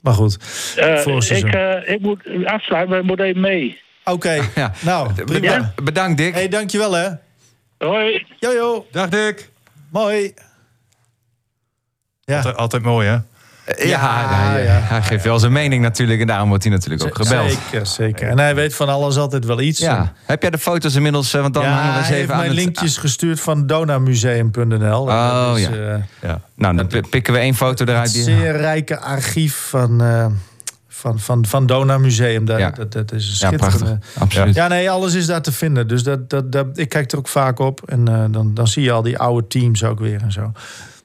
Maar goed, Eh, seizoen. ik, eh, ik moet afsluiten, maar ik moet even mee. Oké, Ja. nou, prima. Bedankt, Dick. hey, dankjewel hè. Hoi. Jojo, Dag Dick. mooi. Ja, Altijd, altijd mooi hè? ja, ja, ja, ja. hij geeft wel zijn mening natuurlijk. En daarom wordt hij natuurlijk ook gebeld. zeker, zeker. En hij weet van alles altijd wel iets. Ja. Heb jij de foto's inmiddels? eh, Want dan ja, hangen we eens hij even heeft aan mij het... linkjes gestuurd van donamuseum.nl. Oh, dat is, ja. eh, Ja. Nou, dan pi- pikken we één foto eruit. het Die... zeer rijke archief van, eh van, van, van Dona Museum. Daar, Ja. dat, dat is een Ja, schitterende... prachtig. Absoluut. Ja, nee, alles is daar te vinden. Dus dat, dat, dat, ik kijk er ook vaak op. En eh, dan, dan zie je al die oude teams ook weer en zo.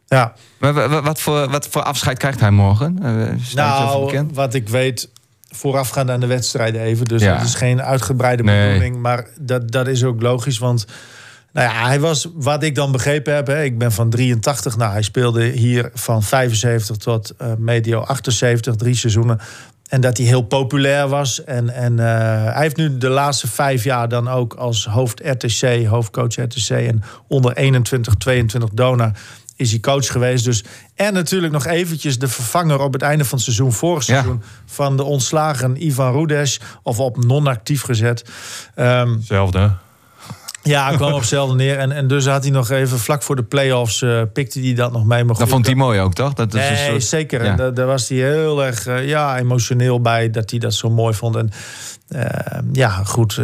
Ja, Maar wa- wa- wat, voor, wat voor afscheid krijgt hij morgen? Eh, nou, wat ik weet voorafgaand aan de wedstrijden even. Dus Ja. dat is geen uitgebreide Nee. bedoeling. Maar dat, dat is ook logisch, want... Nou ja, hij was, wat ik dan begrepen heb, hè, ik ben van 83. Nou, hij speelde hier van 75 tot eh, medio 78, drie seizoenen. En dat hij heel populair was. En, en eh, hij heeft nu de laatste vijf jaar dan ook als hoofd RTC, hoofdcoach RTC. En onder 21, 22 Dona is hij coach geweest. Dus, en natuurlijk nog eventjes de vervanger op het einde van het seizoen, vorig Ja. seizoen, van de ontslagen Ivan Rudes. Of op non-actief gezet. Ehm, Hetzelfde. Ja, ik kwam op hetzelfde neer. En, en dus had hij nog even, vlak voor de play-offs, eh, pikte hij dat nog mee. Maar Dat vond hij mooi ook, toch? Dat is Nee, een soort... zeker. Ja. En daar, daar was hij heel erg eh, ja, emotioneel bij dat hij dat zo mooi vond. En eh, ja, goed,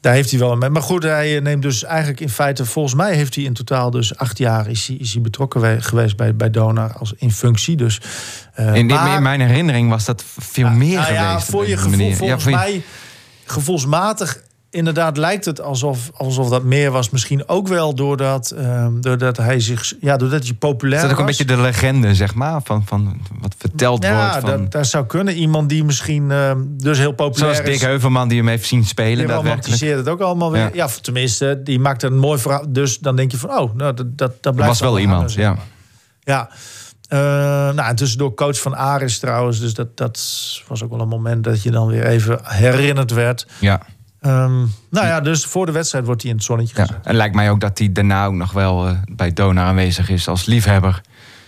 daar heeft hij wel mee. Maar goed, hij neemt dus eigenlijk in feite, volgens mij heeft hij in totaal dus acht jaar is hij, is hij betrokken we- geweest bij, bij Donar als in functie. Dus, In, dit- maar- in mijn herinnering was dat veel meer nou geweest. Ja, voor je gevoel. Ja, volgens voor je- mij, gevoelsmatig, inderdaad lijkt het alsof, alsof dat meer was. Misschien ook wel doordat, ehm, doordat hij zich, ja, doordat hij populair Is dat ook een was. beetje de legende, zeg maar, van, van wat verteld Ja, wordt? Van, dat, dat zou kunnen. Iemand die misschien ehm, dus heel populair zoals is. Dick Heuvelman die hem heeft zien Die spelen, daadwerkelijk. romantiseert het ook allemaal weer. Ja. Ja, tenminste, die maakt een mooi verhaal. Dus dan denk je van, oh, nou, dat, dat, dat blijft was wel iemand, zeg ja. maar. Ja. Eh, nou, en tussendoor coach van Aris trouwens. Dus dat, dat was ook wel een moment dat je dan weer even herinnerd werd. Ja, Ehm, nou ja, dus voor de wedstrijd wordt hij in het zonnetje ja. gezet. En lijkt mij ook dat hij daarna ook nog wel eh, bij Dona aanwezig is als liefhebber,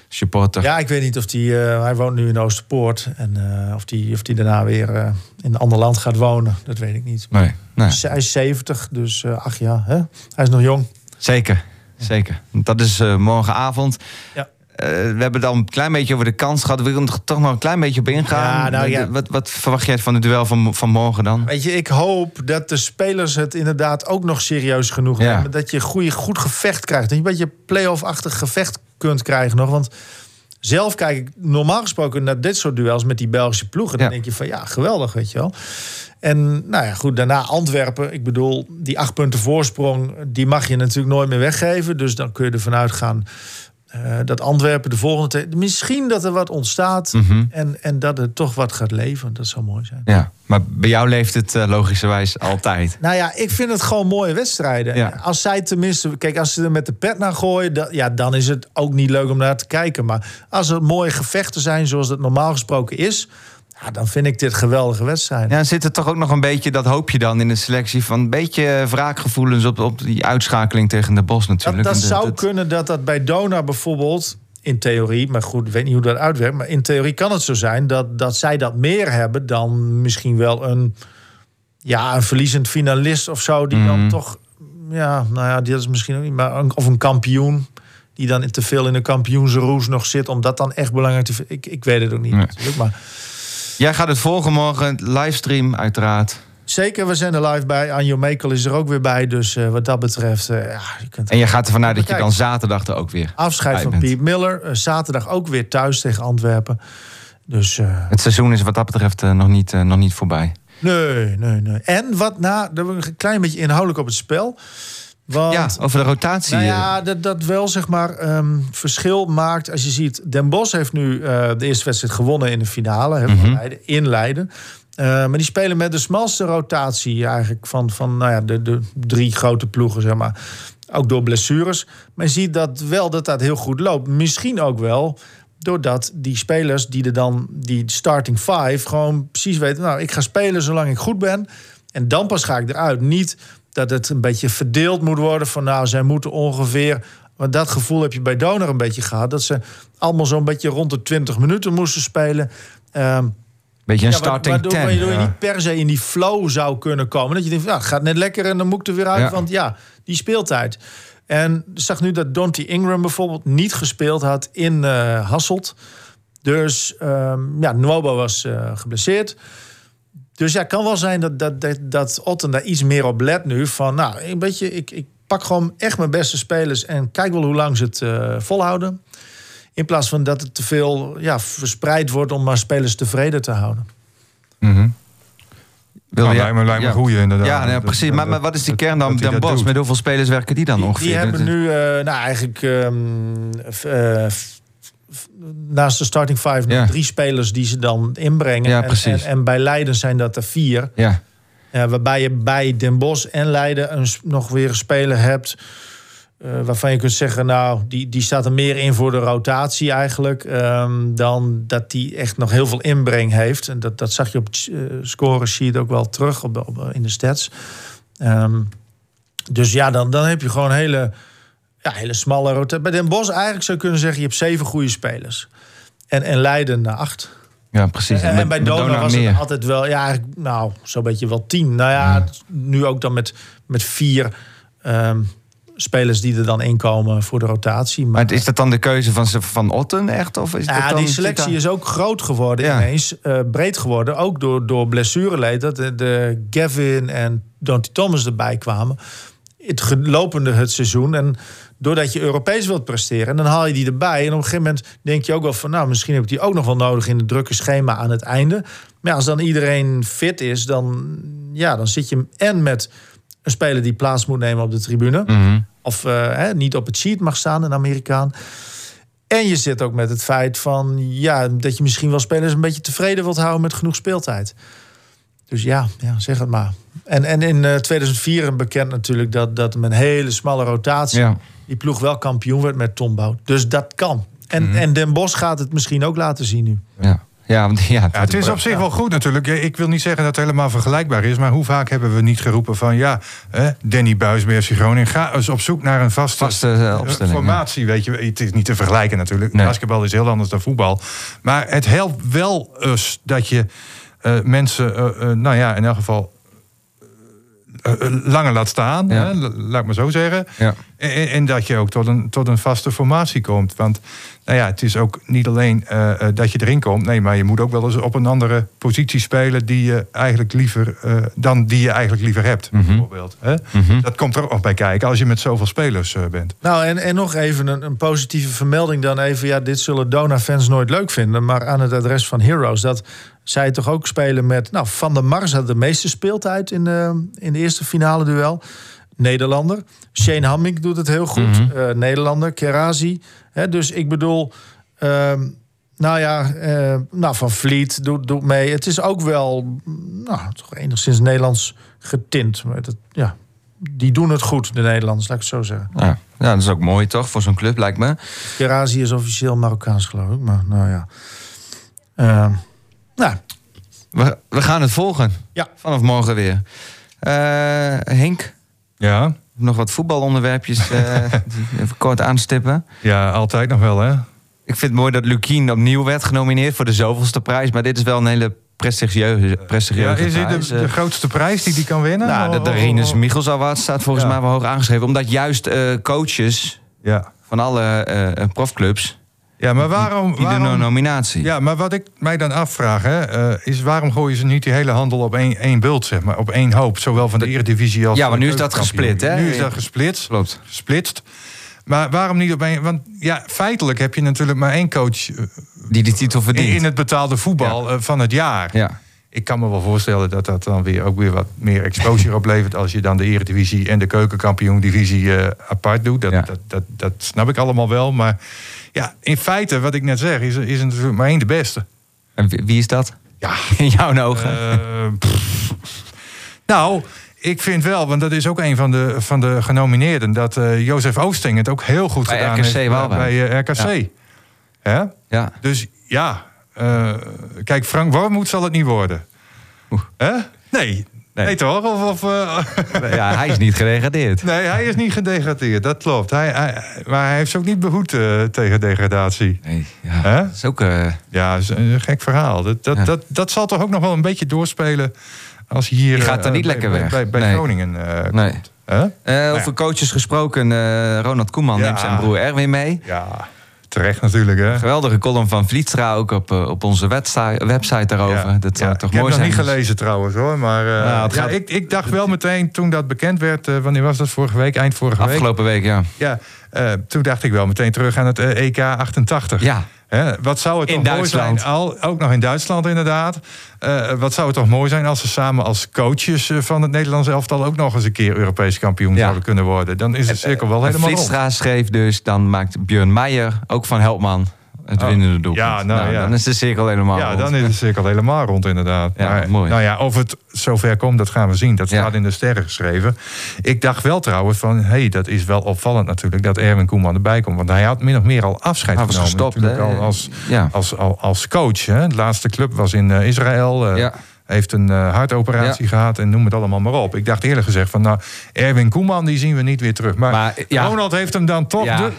supporter. Ja, ik weet niet of hij... eh, hij woont nu in Oosterpoort. En eh, of hij of die daarna weer in een ander land gaat wonen. Dat weet ik niet. Nee, nee. Hij is 70, dus ach ja, hè? hij is nog jong. Zeker, zeker. Dat is morgenavond. Ja. Eh, we hebben al een klein beetje over de kans gehad. We willen er toch nog een klein beetje op ingaan. Ja, nou ja. Wat, wat verwacht jij van het duel van, van morgen dan? Weet je, ik hoop dat de spelers het inderdaad ook nog serieus genoeg Ja. nemen. Dat je goede, goed gevecht krijgt. Dat je een beetje play-off-achtig gevecht kunt krijgen nog. Want zelf kijk ik normaal gesproken naar dit soort duels met die Belgische ploegen. Dan denk je van ja, geweldig, weet je wel. En nou ja, goed, daarna Antwerpen. Ik bedoel, die acht punten voorsprong, die mag je natuurlijk nooit meer weggeven. Dus dan kun je ervan uitgaan eh, dat Antwerpen de volgende... Misschien dat er wat ontstaat Mhm. en, en dat het toch wat gaat leven. Dat zou mooi zijn. Ja, maar bij jou leeft het eh, logischerwijs altijd. Nou ja, ik vind het gewoon mooie wedstrijden. Ja. Als zij tenminste, kijk, als ze er met de pet naar gooien, dat, ja, dan is het ook niet leuk om naar te kijken. Maar als er mooie gevechten zijn, zoals het normaal gesproken is, ja, dan vind ik dit geweldige wedstrijden. Ja, zit er toch ook nog een beetje, dat hoop je dan in de selectie, van een beetje wraakgevoelens op, op die uitschakeling tegen de Bos dat natuurlijk. dat En zou dat- kunnen dat dat bij Dona bijvoorbeeld, in theorie, maar goed, ik weet niet hoe dat uitwerkt, maar in theorie kan het zo zijn dat, dat zij dat meer hebben dan misschien wel een, ja, een verliezend finalist of zo, die dan Mhm. toch, ja, nou ja, die is misschien ook niet, maar een, of een kampioen. Die dan te veel in de kampioensroes nog zit, om dat dan echt belangrijk te vinden. Ik, ik weet het ook niet Nee. natuurlijk. Maar Jij gaat het volgen morgen, livestream uiteraard. zeker, we zijn er live bij. Anjo Mekel is er ook weer bij. Dus eh, wat dat betreft, eh, ja, je kunt En je gaat ervan uit dat je dan zaterdag er ook weer Afscheid van bent. Piet Miller. Eh, zaterdag ook weer thuis tegen Antwerpen. Dus Het seizoen is wat dat betreft nog, niet, nog niet voorbij. nee, nee, nee. En wat na, een klein beetje inhoudelijk op het spel. Want, ja, over de rotatie. nou eh, ja, dat, dat wel zeg maar ehm, verschil maakt. Als je ziet, Den Bosch heeft nu eh, de eerste wedstrijd gewonnen in de finale. Hè, Mhm. Leiden, in Leiden. Eh, maar die spelen met de smalste rotatie eigenlijk van, van nou ja, de, de drie grote ploegen, zeg maar. Ook door blessures. Maar je ziet dat wel dat dat heel goed loopt. Misschien ook wel doordat die spelers die er dan, die starting five, gewoon precies weten: nou, ik ga spelen zolang ik goed ben. En dan pas ga ik eruit. Niet dat het een beetje verdeeld moet worden van, nou, zij moeten ongeveer. Want dat gevoel heb je bij Donor een beetje gehad. Dat ze allemaal zo'n beetje rond de 20 minuten moesten spelen. Ehm, beetje een ja, starting waardoor, ten. waardoor je niet per se in die flow zou kunnen komen. Dat je denkt, ja, het gaat net lekker en dan moet ik er weer uit. Ja. Want ja, die speeltijd. En ik zag nu dat Dante Ingram bijvoorbeeld niet gespeeld had in eh, Hasselt. Dus ehm, ja, Nwobo was eh, geblesseerd. Dus ja, het kan wel zijn dat, dat, dat, dat Otten daar iets meer op let nu. Van nou, een beetje, ik, ik pak gewoon echt mijn beste spelers en kijk wel hoe lang ze het eh, volhouden. In plaats van dat het te veel ja, verspreid wordt om maar spelers tevreden te houden. Mhm. Wil Nou, lijkt me, lijkt me ja. goeie inderdaad. Ja, precies. maar, maar wat is die kern dan, dan Bos? Met hoeveel spelers werken die dan Die, ongeveer? die hebben nu, eh, nou eigenlijk, ehm, eh, naast de starting five Ja. nog drie spelers die ze dan inbrengen. Ja, En-. En, en bij Leiden zijn dat er vier. Ja. Waarbij je bij Den Bosch en Leiden een, nog weer een speler hebt. eh, waarvan je kunt zeggen, nou, die, die staat er meer in voor de rotatie eigenlijk. ehm, dan dat die echt nog heel veel inbreng heeft. En dat, dat zag je op het uh, score sheet ook wel terug op, in de stats. Ehm, dus ja, dan, dan heb je gewoon hele, ja, hele smalle rotatie. Bij Den Bosch eigenlijk zou je kunnen zeggen, je hebt zeven goede spelers. En, en Leiden naar acht. ja, precies. En, bij Dona was meer. het altijd wel, ja, eigenlijk, nou, zo'n beetje wel tien. Nou ja, nu ook dan met, met vier ehm, spelers die er dan inkomen voor de rotatie. Maar, Maar is dat dan de keuze van, van Otten echt? Of is dat ja, dan, die selectie is ook groot geworden Ja. ineens. eh, breed geworden, ook door, door blessureleed. Dat de, de Gavin en Dante Thomas erbij kwamen. Het gelopende het seizoen. En doordat je Europees wilt presteren, dan haal je die erbij. En op een gegeven moment denk je ook wel van... nou, misschien heb ik die ook nog wel nodig in het drukke schema aan het einde. Maar ja, als dan iedereen fit is, dan, ja, dan zit je en met een speler die plaats moet nemen op de tribune. Mhm. Of eh, hè, niet op het sheet mag staan, een Amerikaan. En je zit ook met het feit van ja, dat je misschien wel spelers een beetje tevreden wilt houden met genoeg speeltijd. Dus ja, ja zeg het maar. En, en in eh, 2004 bekend natuurlijk dat, dat met een hele smalle rotatie Ja. die ploeg wel kampioen werd met Tom Bout. Dus dat kan. En, Mhm. en Den Bosch gaat het misschien ook laten zien nu. Ja. Ja, want, ja, Ja, het is op zich wel goed natuurlijk. Ik wil niet zeggen dat het helemaal vergelijkbaar is. Maar hoe vaak hebben we niet geroepen van... ja, hè, Danny Buis bij FC Groningen... ga eens op zoek naar een vaste, Vaste, eh, opstelling, ja. formatie. Weet je. Het is niet te vergelijken natuurlijk. Nee. Basketbal is heel anders dan voetbal. Maar het helpt wel eens dat je eh, mensen... eh, eh, nou ja, in elk geval... langer laat staan, Ja. hè, la- laat ik maar zo zeggen. Ja. En- en dat je ook tot een, tot een vaste formatie komt. Want nou ja, het is ook niet alleen eh, eh, dat je erin komt. Nee, maar je moet ook wel eens op een andere positie spelen die je eigenlijk liever eh, dan die je eigenlijk liever hebt. Mhm. Bijvoorbeeld. Hè? Mhm. Dat komt er ook nog bij kijken als je met zoveel spelers eh, bent. Nou, en, en nog even een, een positieve vermelding dan even. Ja, dit zullen Dona-fans nooit leuk vinden. Maar aan het adres van Heroes, dat zij toch ook spelen met... Nou, Van der Mars had de meeste speeltijd in de, in de eerste finale duel. Nederlander. Shane Hamming doet het heel goed. Mhm. Eh, Nederlander. Kerazi. Hè, dus ik bedoel... ehm, nou ja, eh, nou, Van Vliet doet, doet mee. Het is ook wel nou, toch enigszins Nederlands getint. Maar dat, ja, die doen het goed, de Nederlanders, laat ik het zo zeggen. Ja. ja, dat is ook mooi toch voor zo'n club, lijkt me. Kerazi is officieel Marokkaans, geloof ik. Maar nou ja. Ehm, nou, We, we gaan het volgen. Ja. Vanaf morgen weer. Eh, Henk, Ja, nog wat voetbalonderwerpjes die even kort aanstippen. ja altijd nog wel hè. Ik vind het mooi dat Lukien opnieuw werd genomineerd voor de zoveelste prijs. Maar dit is wel een hele prestigieuze, Ja, prestigieuze is dit prijs. de, de Eh, grootste prijs die die kan winnen? nou, de, de Rinus oh. Michels Award staat volgens Ja. mij wel hoog aangeschreven. Omdat juist eh, coaches Ja. van alle profclubs, ja, maar waarom... een waarom nominatie. Ja, maar wat ik mij dan afvraag, hè, eh, is waarom gooien ze niet die hele handel op één, één bult, zeg maar, op één hoop, zowel van de Eredivisie als Ja, maar de nu is dat gesplit, hè? Nu is dat gesplitst, Klopt. gesplitst. Maar waarom niet op één? Want ja, feitelijk heb je natuurlijk maar één coach eh, Die die titel verdient. in het betaalde voetbal eh, van het jaar. Ja. Ik kan me wel voorstellen dat dat dan weer ook weer wat meer exposure oplevert als je dan de Eredivisie en de Keukenkampioen-divisie apart doet. Dat, Ja. dat, dat, dat snap ik allemaal wel. Maar ja, in feite, wat ik net zeg, is, is natuurlijk maar één de beste. En wie is dat? Ja, In jouw ogen? Eh, nou, ik vind wel, want dat is ook een van de, van de genomineerden, dat eh Jozef Oosting het ook heel goed Bij gedaan RKC heeft bij, eh, RKC. Hè? ja. Dus ja, kijk, Frank Wormoed zal het niet worden. Hè? Nee. Nee. Nee. toch? Of, of, eh, ja, hij is niet gedegradeerd. nee, hij is niet gedegradeerd, dat klopt. Hij, hij- maar hij heeft zich ook niet behoed eh, tegen degradatie. Nee, ja. Hè? Dat is ook... eh, Ja, is een gek verhaal. Dat, dat, Ja. dat, dat zal toch ook nog wel een beetje doorspelen als hier Die gaat er niet bij- lekker bij, weg. bij, bij Nee. Groningen nee. komt. Hè? Eh, over coaches gesproken, Ronald Koeman Ja. neemt zijn broer Erwin mee. Ja, terecht natuurlijk. Hè? Geweldige column van Vlietstra ook op, eh, op onze website, daarover. Ja, Dat zou ja. toch ik heb mooi nog zijn. niet gelezen trouwens hoor. Maar eh, Nou, het ja, gaat- ik, ik dacht wel meteen toen dat bekend werd. eh, wanneer was dat vorige week? Eind vorige week. Afgelopen week, ja. Ja, eh, toen dacht ik wel meteen terug aan het eh, EK 88. Ja, Hè, wat zou het In toch mooi Duitsland. zijn, al, ook nog in Duitsland inderdaad. Eh, wat zou het toch mooi zijn als ze samen als coaches eh, van het Nederlands elftal ook nog eens een keer Europees kampioen Ja. zouden kunnen worden. Dan is de cirkel wel En helemaal rond. Vlietstra schreef dus, dan maakt Björn Meijer, ook van Helpman, Het Oh. winnende doelpunt. Ja, nou, ja. Dan is de cirkel helemaal Ja, rond. dan is de cirkel helemaal rond inderdaad. Ja, Maar, mooi. Nou ja, of het zover komt, dat gaan we zien. Dat Ja. staat in de sterren geschreven. Ik dacht wel trouwens van, hé, hey, dat is wel opvallend natuurlijk... dat Erwin Koeman erbij komt. Want hij had min of meer al afscheid Hij was genomen. gestopt, al als, Ja. als, al- als coach. Hè. De laatste club was in eh, Israël. Ja. Heeft een eh, hartoperatie gehad en noem het allemaal maar op. Ik dacht eerlijk gezegd van, nou, Erwin Koeman, die zien we niet weer terug. Maar, Maar, ja. Ronald heeft hem dan toch Ja. de,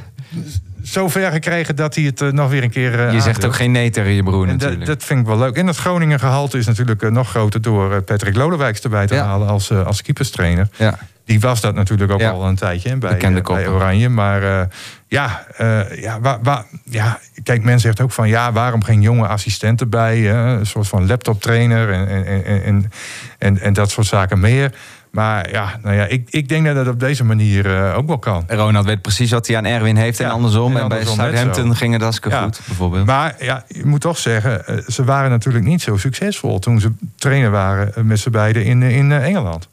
zover gekregen dat hij het eh, nog weer een keer eh, Je zegt ook geen nee tegen je broer natuurlijk. dat, dat vind ik wel leuk. En dat Groningen gehalte is natuurlijk eh, nog groter door Patrick Lodewijks erbij te Ja. halen als, als keeperstrainer. ja. Die was dat natuurlijk ook Ja. al een tijdje hè, bij, bij. Oranje. Maar eh, ja, eh, ja, wa- wa- ja, kijk, men zegt ook van ja, waarom geen jonge assistent erbij? hè? Een soort van laptoptrainer en, en, en, en, en, en dat soort zaken meer. Maar ja, nou ja ik, ik denk dat dat op deze manier eh, ook wel kan. Ronald weet precies wat hij aan Erwin heeft en andersom. en En, bij Southampton ging het hartstikke Ja. goed, bijvoorbeeld. Maar ja, je moet toch zeggen, eh, ze waren natuurlijk niet zo succesvol toen ze trainer waren eh, met z'n beiden in, in Engeland.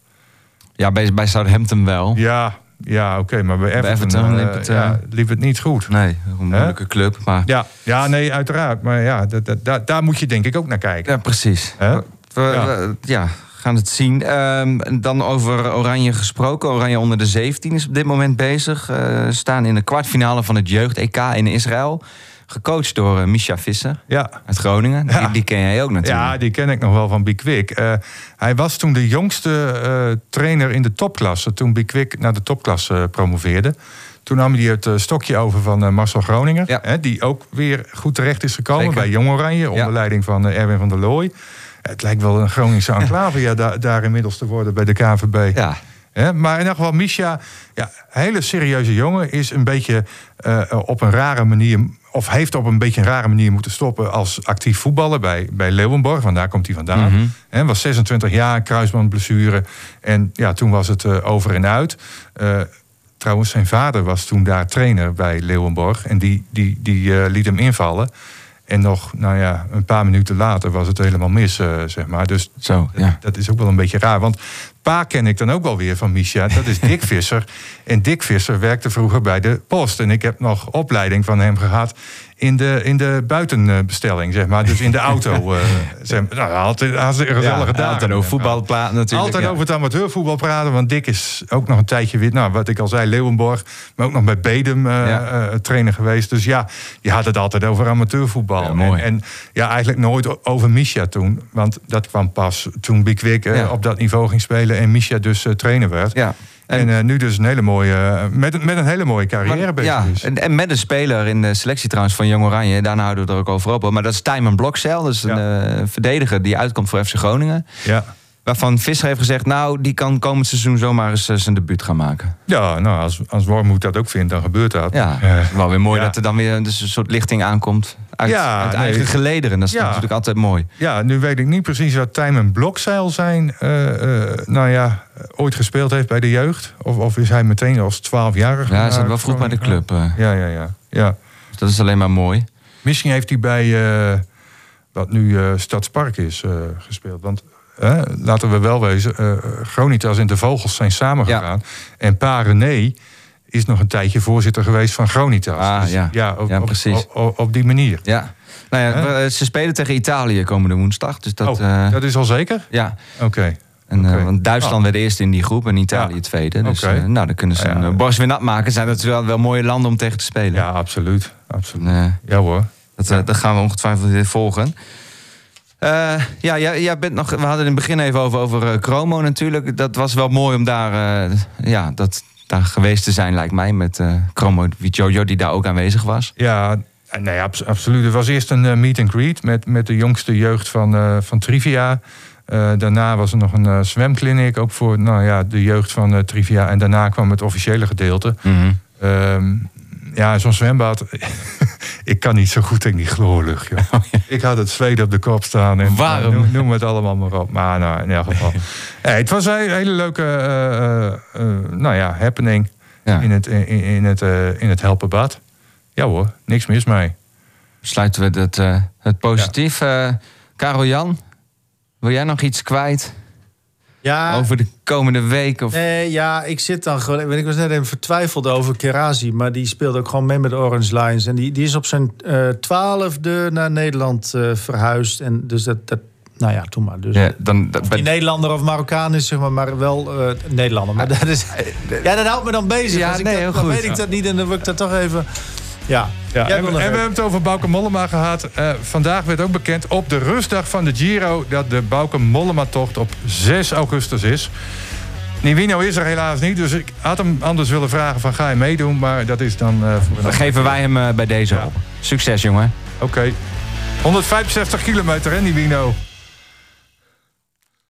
Ja, bij, bij Southampton wel. Ja, ja oké, maar bij Everton, Everton liep het, ja, liep het niet goed. Nee, een moeilijke club. Maar ja, Ja, nee, uiteraard. Maar ja, daar- moet je denk ik ook naar kijken. precies. Ja. we- ja, gaan het zien. Ehm, dan over Oranje gesproken. Oranje onder de 17 is op dit moment bezig. Eh, staan in de kwartfinale van het jeugd-EK in Israël. Gecoacht door eh, Misha Visser Ja. uit Groningen. Ja. Die, die ken jij ook natuurlijk. Ja, die ken ik nog wel van Bikwik. Eh hij was toen de jongste trainer in de topklasse. Toen Bikwik naar de topklasse promoveerde. Toen nam hij het stokje over van Marcel Groninger. Ja. Hè, die ook weer goed terecht is gekomen Zeker. bij Jong Oranje. Onder leiding van Erwin van der Looy. Het lijkt wel een Groningse enclave ja, daar, daar inmiddels te worden bij de KNVB. Ja, maar in ieder geval, Misha, ja, hele serieuze jongen, is een beetje eh, op een rare manier, of heeft op een beetje een rare manier moeten stoppen als actief voetballer bij, bij Leeuwenborg. Want daar komt hij vandaan. Hè, was 26 jaar, kruisbandblessure. En ja, toen was het eh, over en uit. Eh, trouwens, zijn vader was toen daar trainer bij Leeuwenborg. En die, die, die liet hem invallen. En nog, nou ja, een paar minuten later was het helemaal mis, eh, zeg maar. Dus zo. Ja. dat is ook wel een beetje raar. Want pa ken ik dan ook wel weer van Misha. Dat is Dick Visser. En Dick Visser werkte vroeger bij de Post. En ik heb nog opleiding van hem gehad in de, in de buitenbestelling, zeg maar. Dus in de auto. zeg maar. Nou, altijd, altijd een gezellige. Altijd over voetbal praten natuurlijk. Altijd ja. over het amateurvoetbal praten. Want Dick is ook nog een tijdje weer, nou, wat ik al zei, Leeuwenborg. Maar ook nog bij Bedum Ja. eh, trainer geweest. Dus ja, je had het altijd over amateurvoetbal. Ja. En, en ja, eigenlijk nooit over Misha toen. Want dat kwam pas toen Bikwik Ja. op dat niveau ging spelen. En Misha dus eh, trainer werd. Ja. En, eh, nu dus een hele mooie, eh, met, een- met een hele mooie carrière bezig ja, is. en, en met een speler in de selectie trouwens van Jong Oranje. Daarna houden we er ook over op. Maar dat is Tijmen Blokcel. Dat is een eh, verdediger die uitkomt voor FC Groningen. Ja. Waarvan Visser heeft gezegd... nou, die kan komend seizoen zomaar eens eh, zijn debuut gaan maken. ja, nou, als, als Wormoed dat ook vindt, dan gebeurt dat. Ja, wel weer mooi ja. dat er dan weer dus een soort lichting aankomt. Uit, Ja, uit nee. eigen gelederen. Dat is Ja. natuurlijk altijd mooi. Ja, nu weet ik niet precies wat Tijmen Blokzeil zijn. eh, eh, nou ja, ooit gespeeld heeft bij de jeugd. Of, of is hij meteen als 12-jarige? Ja, hij zat wel vroeg bij de club. Ja, ja, ja. ja. Dus dat is alleen maar mooi. Misschien heeft hij bij wat nu Stadspark is gespeeld. Want eh, laten we wel wezen, eh Gronitas en de Vogels zijn samengegaan. En pa René is nog een tijdje voorzitter geweest van Gronitas. Ah, ja. op, Ja, op- precies. Op, op, op die manier. Ja. Nou ja, we- ze spelen tegen Italië komende woensdag. Dus dat, oh, eh, dat is al zeker? ja. Oké. En, eh, want Duitsland Oh. werd eerst in die groep en Italië Ja. tweede. Dus eh, nou, dan kunnen ze Ja, een ja. eh, borst weer nat maken. Zijn dat wel, wel mooie landen om tegen te spelen. Ja, absoluut. absoluut. Eh, Ja hoor. dat, eh, dat gaan we ongetwijfeld weer volgen. Eh, ja, jij, jij bent nog, we hadden het in het begin even over, over eh, Chromo natuurlijk. Dat was wel mooi om daar, eh, ja, dat, daar geweest te zijn, lijkt mij. Met eh Chromo Jojo, die daar ook aanwezig was. Ja, nee, abs- absoluut. Er was eerst een meet and greet met, met de jongste jeugd van, van Trivia. Daarna was er nog een eh, zwemkliniek, ook voor nou ja, de jeugd van Trivia. En daarna kwam het officiële gedeelte. Ehm, ja, zo'n zwembad. ik kan niet zo goed in die chloorlucht, joh. Ik had het zweet op de kop staan. En, Waarom? nou, noem, noem het allemaal maar op. Maar nou, in elk geval. Het was een hele leuke eh, eh, eh, nou ja, happening Ja. in het, in, in het, in het Helpenbad. Ja hoor, niks mis mee. Sluiten we het, het positief. Eh Karel Jan, wil jij nog iets kwijt? Ja, over de komende week? Of... Nee, ja, ik zit dan gewoon. Ik was net even vertwijfeld over Kerazi, maar die speelt ook gewoon mee met de Orange Lions. En die, die is op zijn eh, twaalfde naar Nederland eh, verhuisd. En dus dat, dat nou ja, toen maar. Dus, Ja, dan, dat- die Nederlander of Marokkaan is, zeg maar, maar wel eh, Nederlander. Maar dat is, ja, dat houdt me dan bezig. Ja, Als ik dat, heel dan goed. weet ik dat niet en dan wil ik dat toch even... Ja, Ja, en, we hebben het over Bauke Mollema gehad. Eh, vandaag werd ook bekend op de rustdag van de Giro... dat de Bauke Mollema-tocht op 6 augustus is. Nivino is er helaas niet, dus ik had hem anders willen vragen van ga je meedoen... maar dat is dan eh, een Dan geven wij hem eh, bij deze Ja. op. Succes, jongen. Oké. 165 kilometer, hè, Nivino?